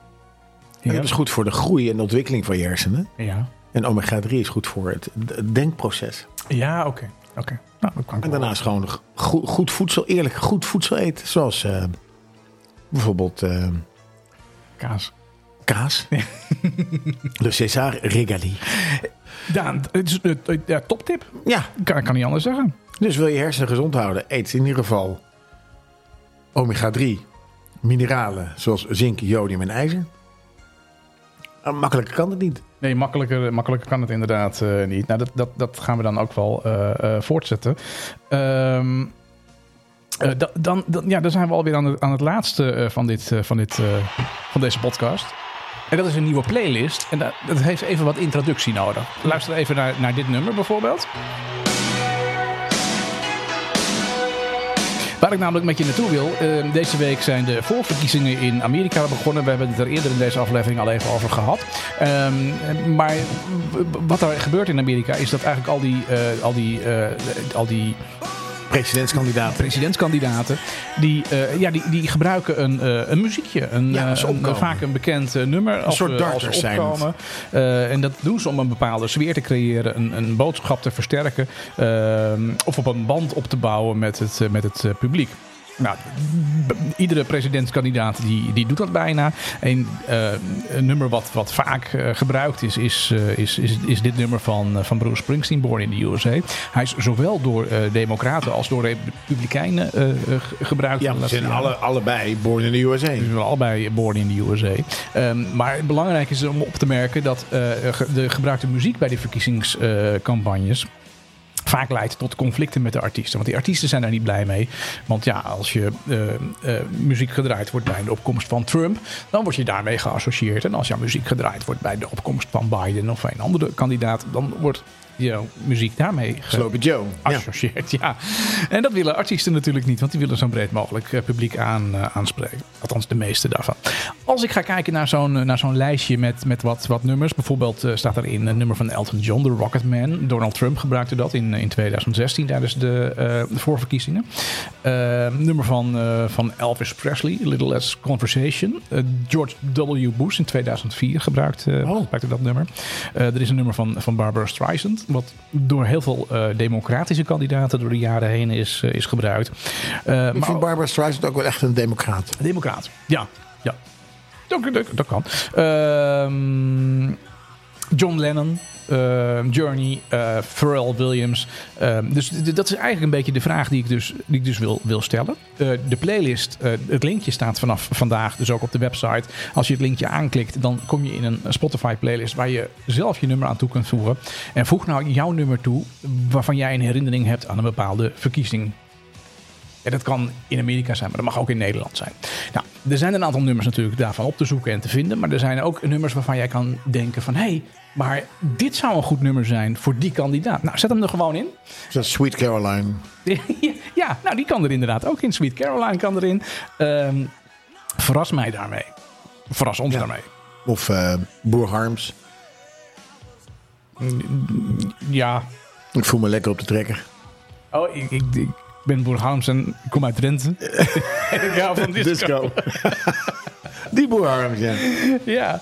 En Ja. dat is goed voor de groei en de ontwikkeling van je hersenen. Ja, En omega-3 is goed voor het denkproces. ja oké. Oké. Nou, En daarnaast gewoon goed, goed voedsel, eerlijk goed voedsel eten. Zoals eh, bijvoorbeeld eh, Kaas. kaas. De [LAUGHS] César Regali. Daan, het is een uh, ja, toptip. Ja, Kan, ik kan niet anders zeggen. dus wil je hersenen gezond houden, eet in ieder geval omega-3 mineralen zoals zink, jodium en ijzer. Uh, makkelijker kan het niet. Nee, makkelijker, makkelijker kan het inderdaad eh, niet. Nou, dat, dat, dat gaan we dan ook wel eh, eh, voortzetten. Ehm, eh, da- dan, dan, ja, dan zijn we alweer aan, het- aan het laatste eh, van, dit, eh, van, dit, van deze podcast. En dat is een nieuwe playlist. En dat, dat heeft even wat introductie nodig. Luister even naar, naar dit nummer bijvoorbeeld. Waar ik namelijk met je naartoe wil. eh, deze week zijn de voorverkiezingen in Amerika begonnen. We hebben het er eerder in deze aflevering al even over gehad. Ehm, maar wat er gebeurt in Amerika is dat eigenlijk al die, al die, al die Presidentskandidaat. presidentskandidaten, die, eh, ja, die, die gebruiken een, eh, een muziekje. Een, Ja, eh, een- vaak een bekend nummer. Als, soort darters zijn opkomen. En dat doen ze om een bepaalde sfeer te creëren, een, een boodschap te versterken. ehm, of op een band op te bouwen met het, met het publiek. Nou, iedere presidentskandidaat die, die doet dat bijna. Een, eh, een nummer wat, wat vaak eh, gebruikt is, is, eh, is, is, is dit nummer van, van Bruce Springsteen, Born in the USA. Hij is zowel door democraten als door republikeinen ge- gebruikt. Ja, laatste zijn alle, allebei born in the USA. We zijn allebei born in the USA. Ehm, maar belangrijk is om op te merken dat de gebruikte muziek bij de verkiezingscampagnes vaak leidt tot conflicten met de artiesten. Want die artiesten zijn daar niet blij mee. Want ja, als je eh, eh, muziek gedraaid wordt bij de opkomst van Trump, dan word je daarmee geassocieerd. En als jouw muziek gedraaid wordt bij de opkomst van Biden of een andere kandidaat, dan wordt jouw muziek daarmee ge- Sloppy Joe. Ja. associeert. Ja. En dat willen artiesten natuurlijk niet, want die willen zo'n breed mogelijk eh, publiek aan, eh, aanspreken. Althans, de meeste daarvan. Als ik ga kijken naar zo'n eh, naar zo'n lijstje met, met wat, wat nummers, bijvoorbeeld eh, staat erin een nummer van Elton John, The Rocket Man. Donald Trump gebruikte dat in, in 2016 tijdens de, de voorverkiezingen. Eh, nummer van, van Elvis Presley, Little Less Conversation. George W. Bush in 2004 gebruikte, Oh. gebruikte dat nummer. Er is een nummer van, van Barbara Streisand, wat door heel veel eh, democratische kandidaten door de jaren heen is, eh, is gebruikt. Eh, Ik maar vind Barbara Streisand ook wel echt een democraat. Democraat. Ja, ja. Dat, dat, dat kan. Ehm, John Lennon. Ehm, Journey, eh, Pharrell Williams. Ehm, dus dat is eigenlijk een beetje de vraag die ik dus, die ik dus wil, wil stellen. De playlist, eh, het linkje staat vanaf vandaag dus ook op de website. Als je het linkje aanklikt, dan kom je in een Spotify playlist waar je zelf je nummer aan toe kunt voegen. En voeg nou jouw nummer toe waarvan jij een herinnering hebt aan een bepaalde verkiezing. Ja, dat kan in Amerika zijn, maar dat mag ook in Nederland zijn. Nou, er zijn een aantal nummers natuurlijk daarvan op te zoeken en te vinden. Maar er zijn ook nummers waarvan jij kan denken van... hé, hey, maar dit zou een goed nummer zijn voor die kandidaat. Nou, zet hem er gewoon in. Zoals Sweet Caroline. [LAUGHS] ja, nou, die kan er inderdaad ook in. Sweet Caroline kan erin. Ehm, verras mij daarmee. Verras ons Ja. daarmee. Of eh, Boer Harms. Ja. Ik voel me lekker op de trekker. Oh, ik, ik, ik ben Boer Harms en ik kom uit Drenthe. en [LAUGHS] ik hou van [LAUGHS] disco. [LAUGHS] Die Boer Harms, ja. Ja.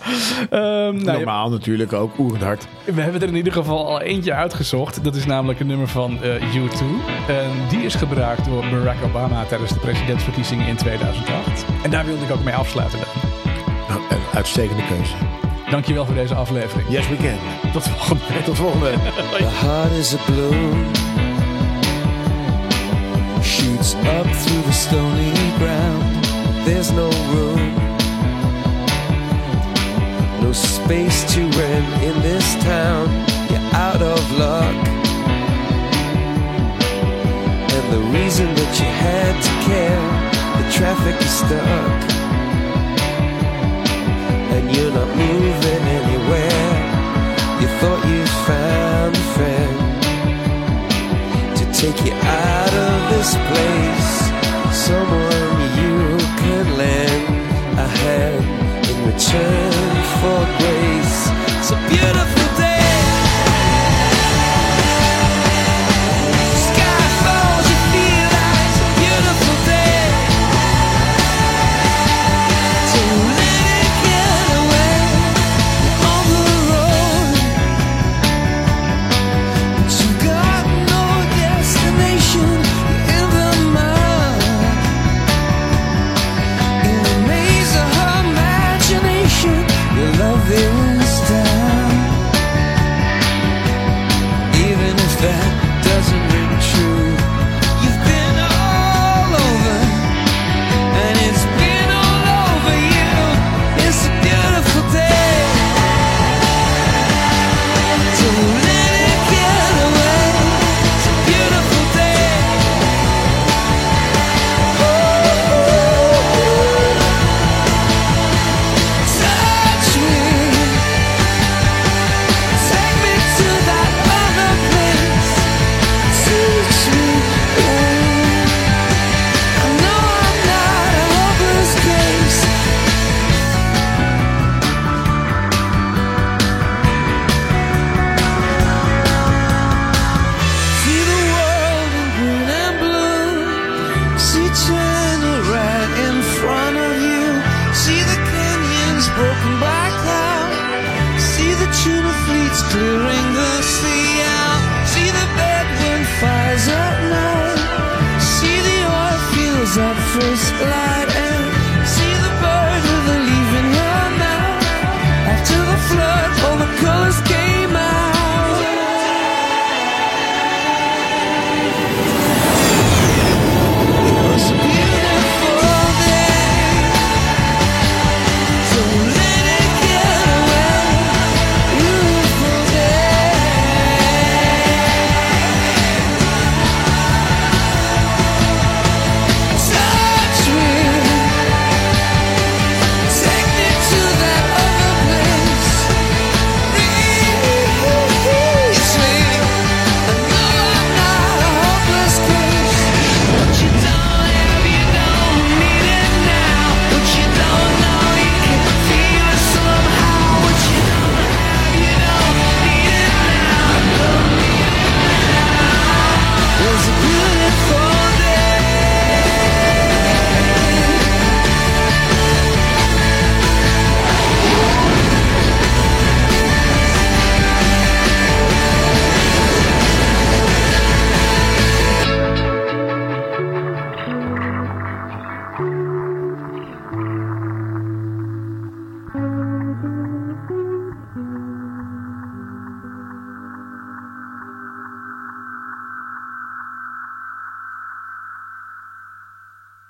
Ehm, nou, Normaal natuurlijk ook. Oerend hard. We hebben er in ieder geval al eentje uitgezocht. Dat is namelijk een nummer van eh, U2. En die is gebruikt door Barack Obama tijdens de presidentsverkiezingen in 2008. En daar wilde ik ook mee afsluiten. Dan. Nou, een uitstekende keuze. Dankjewel voor deze aflevering. Yes, we can. Tot volgende week. Tot volgende week. The heart is a balloon up through the stony ground. There's no room, no space to rent in this town. You're out of luck, and the reason that you had to care, the traffic is stuck, and you're not moving anywhere. You thought you found a friend take you out of this place. Someone you could lend a hand in return for grace. It's a beautiful day.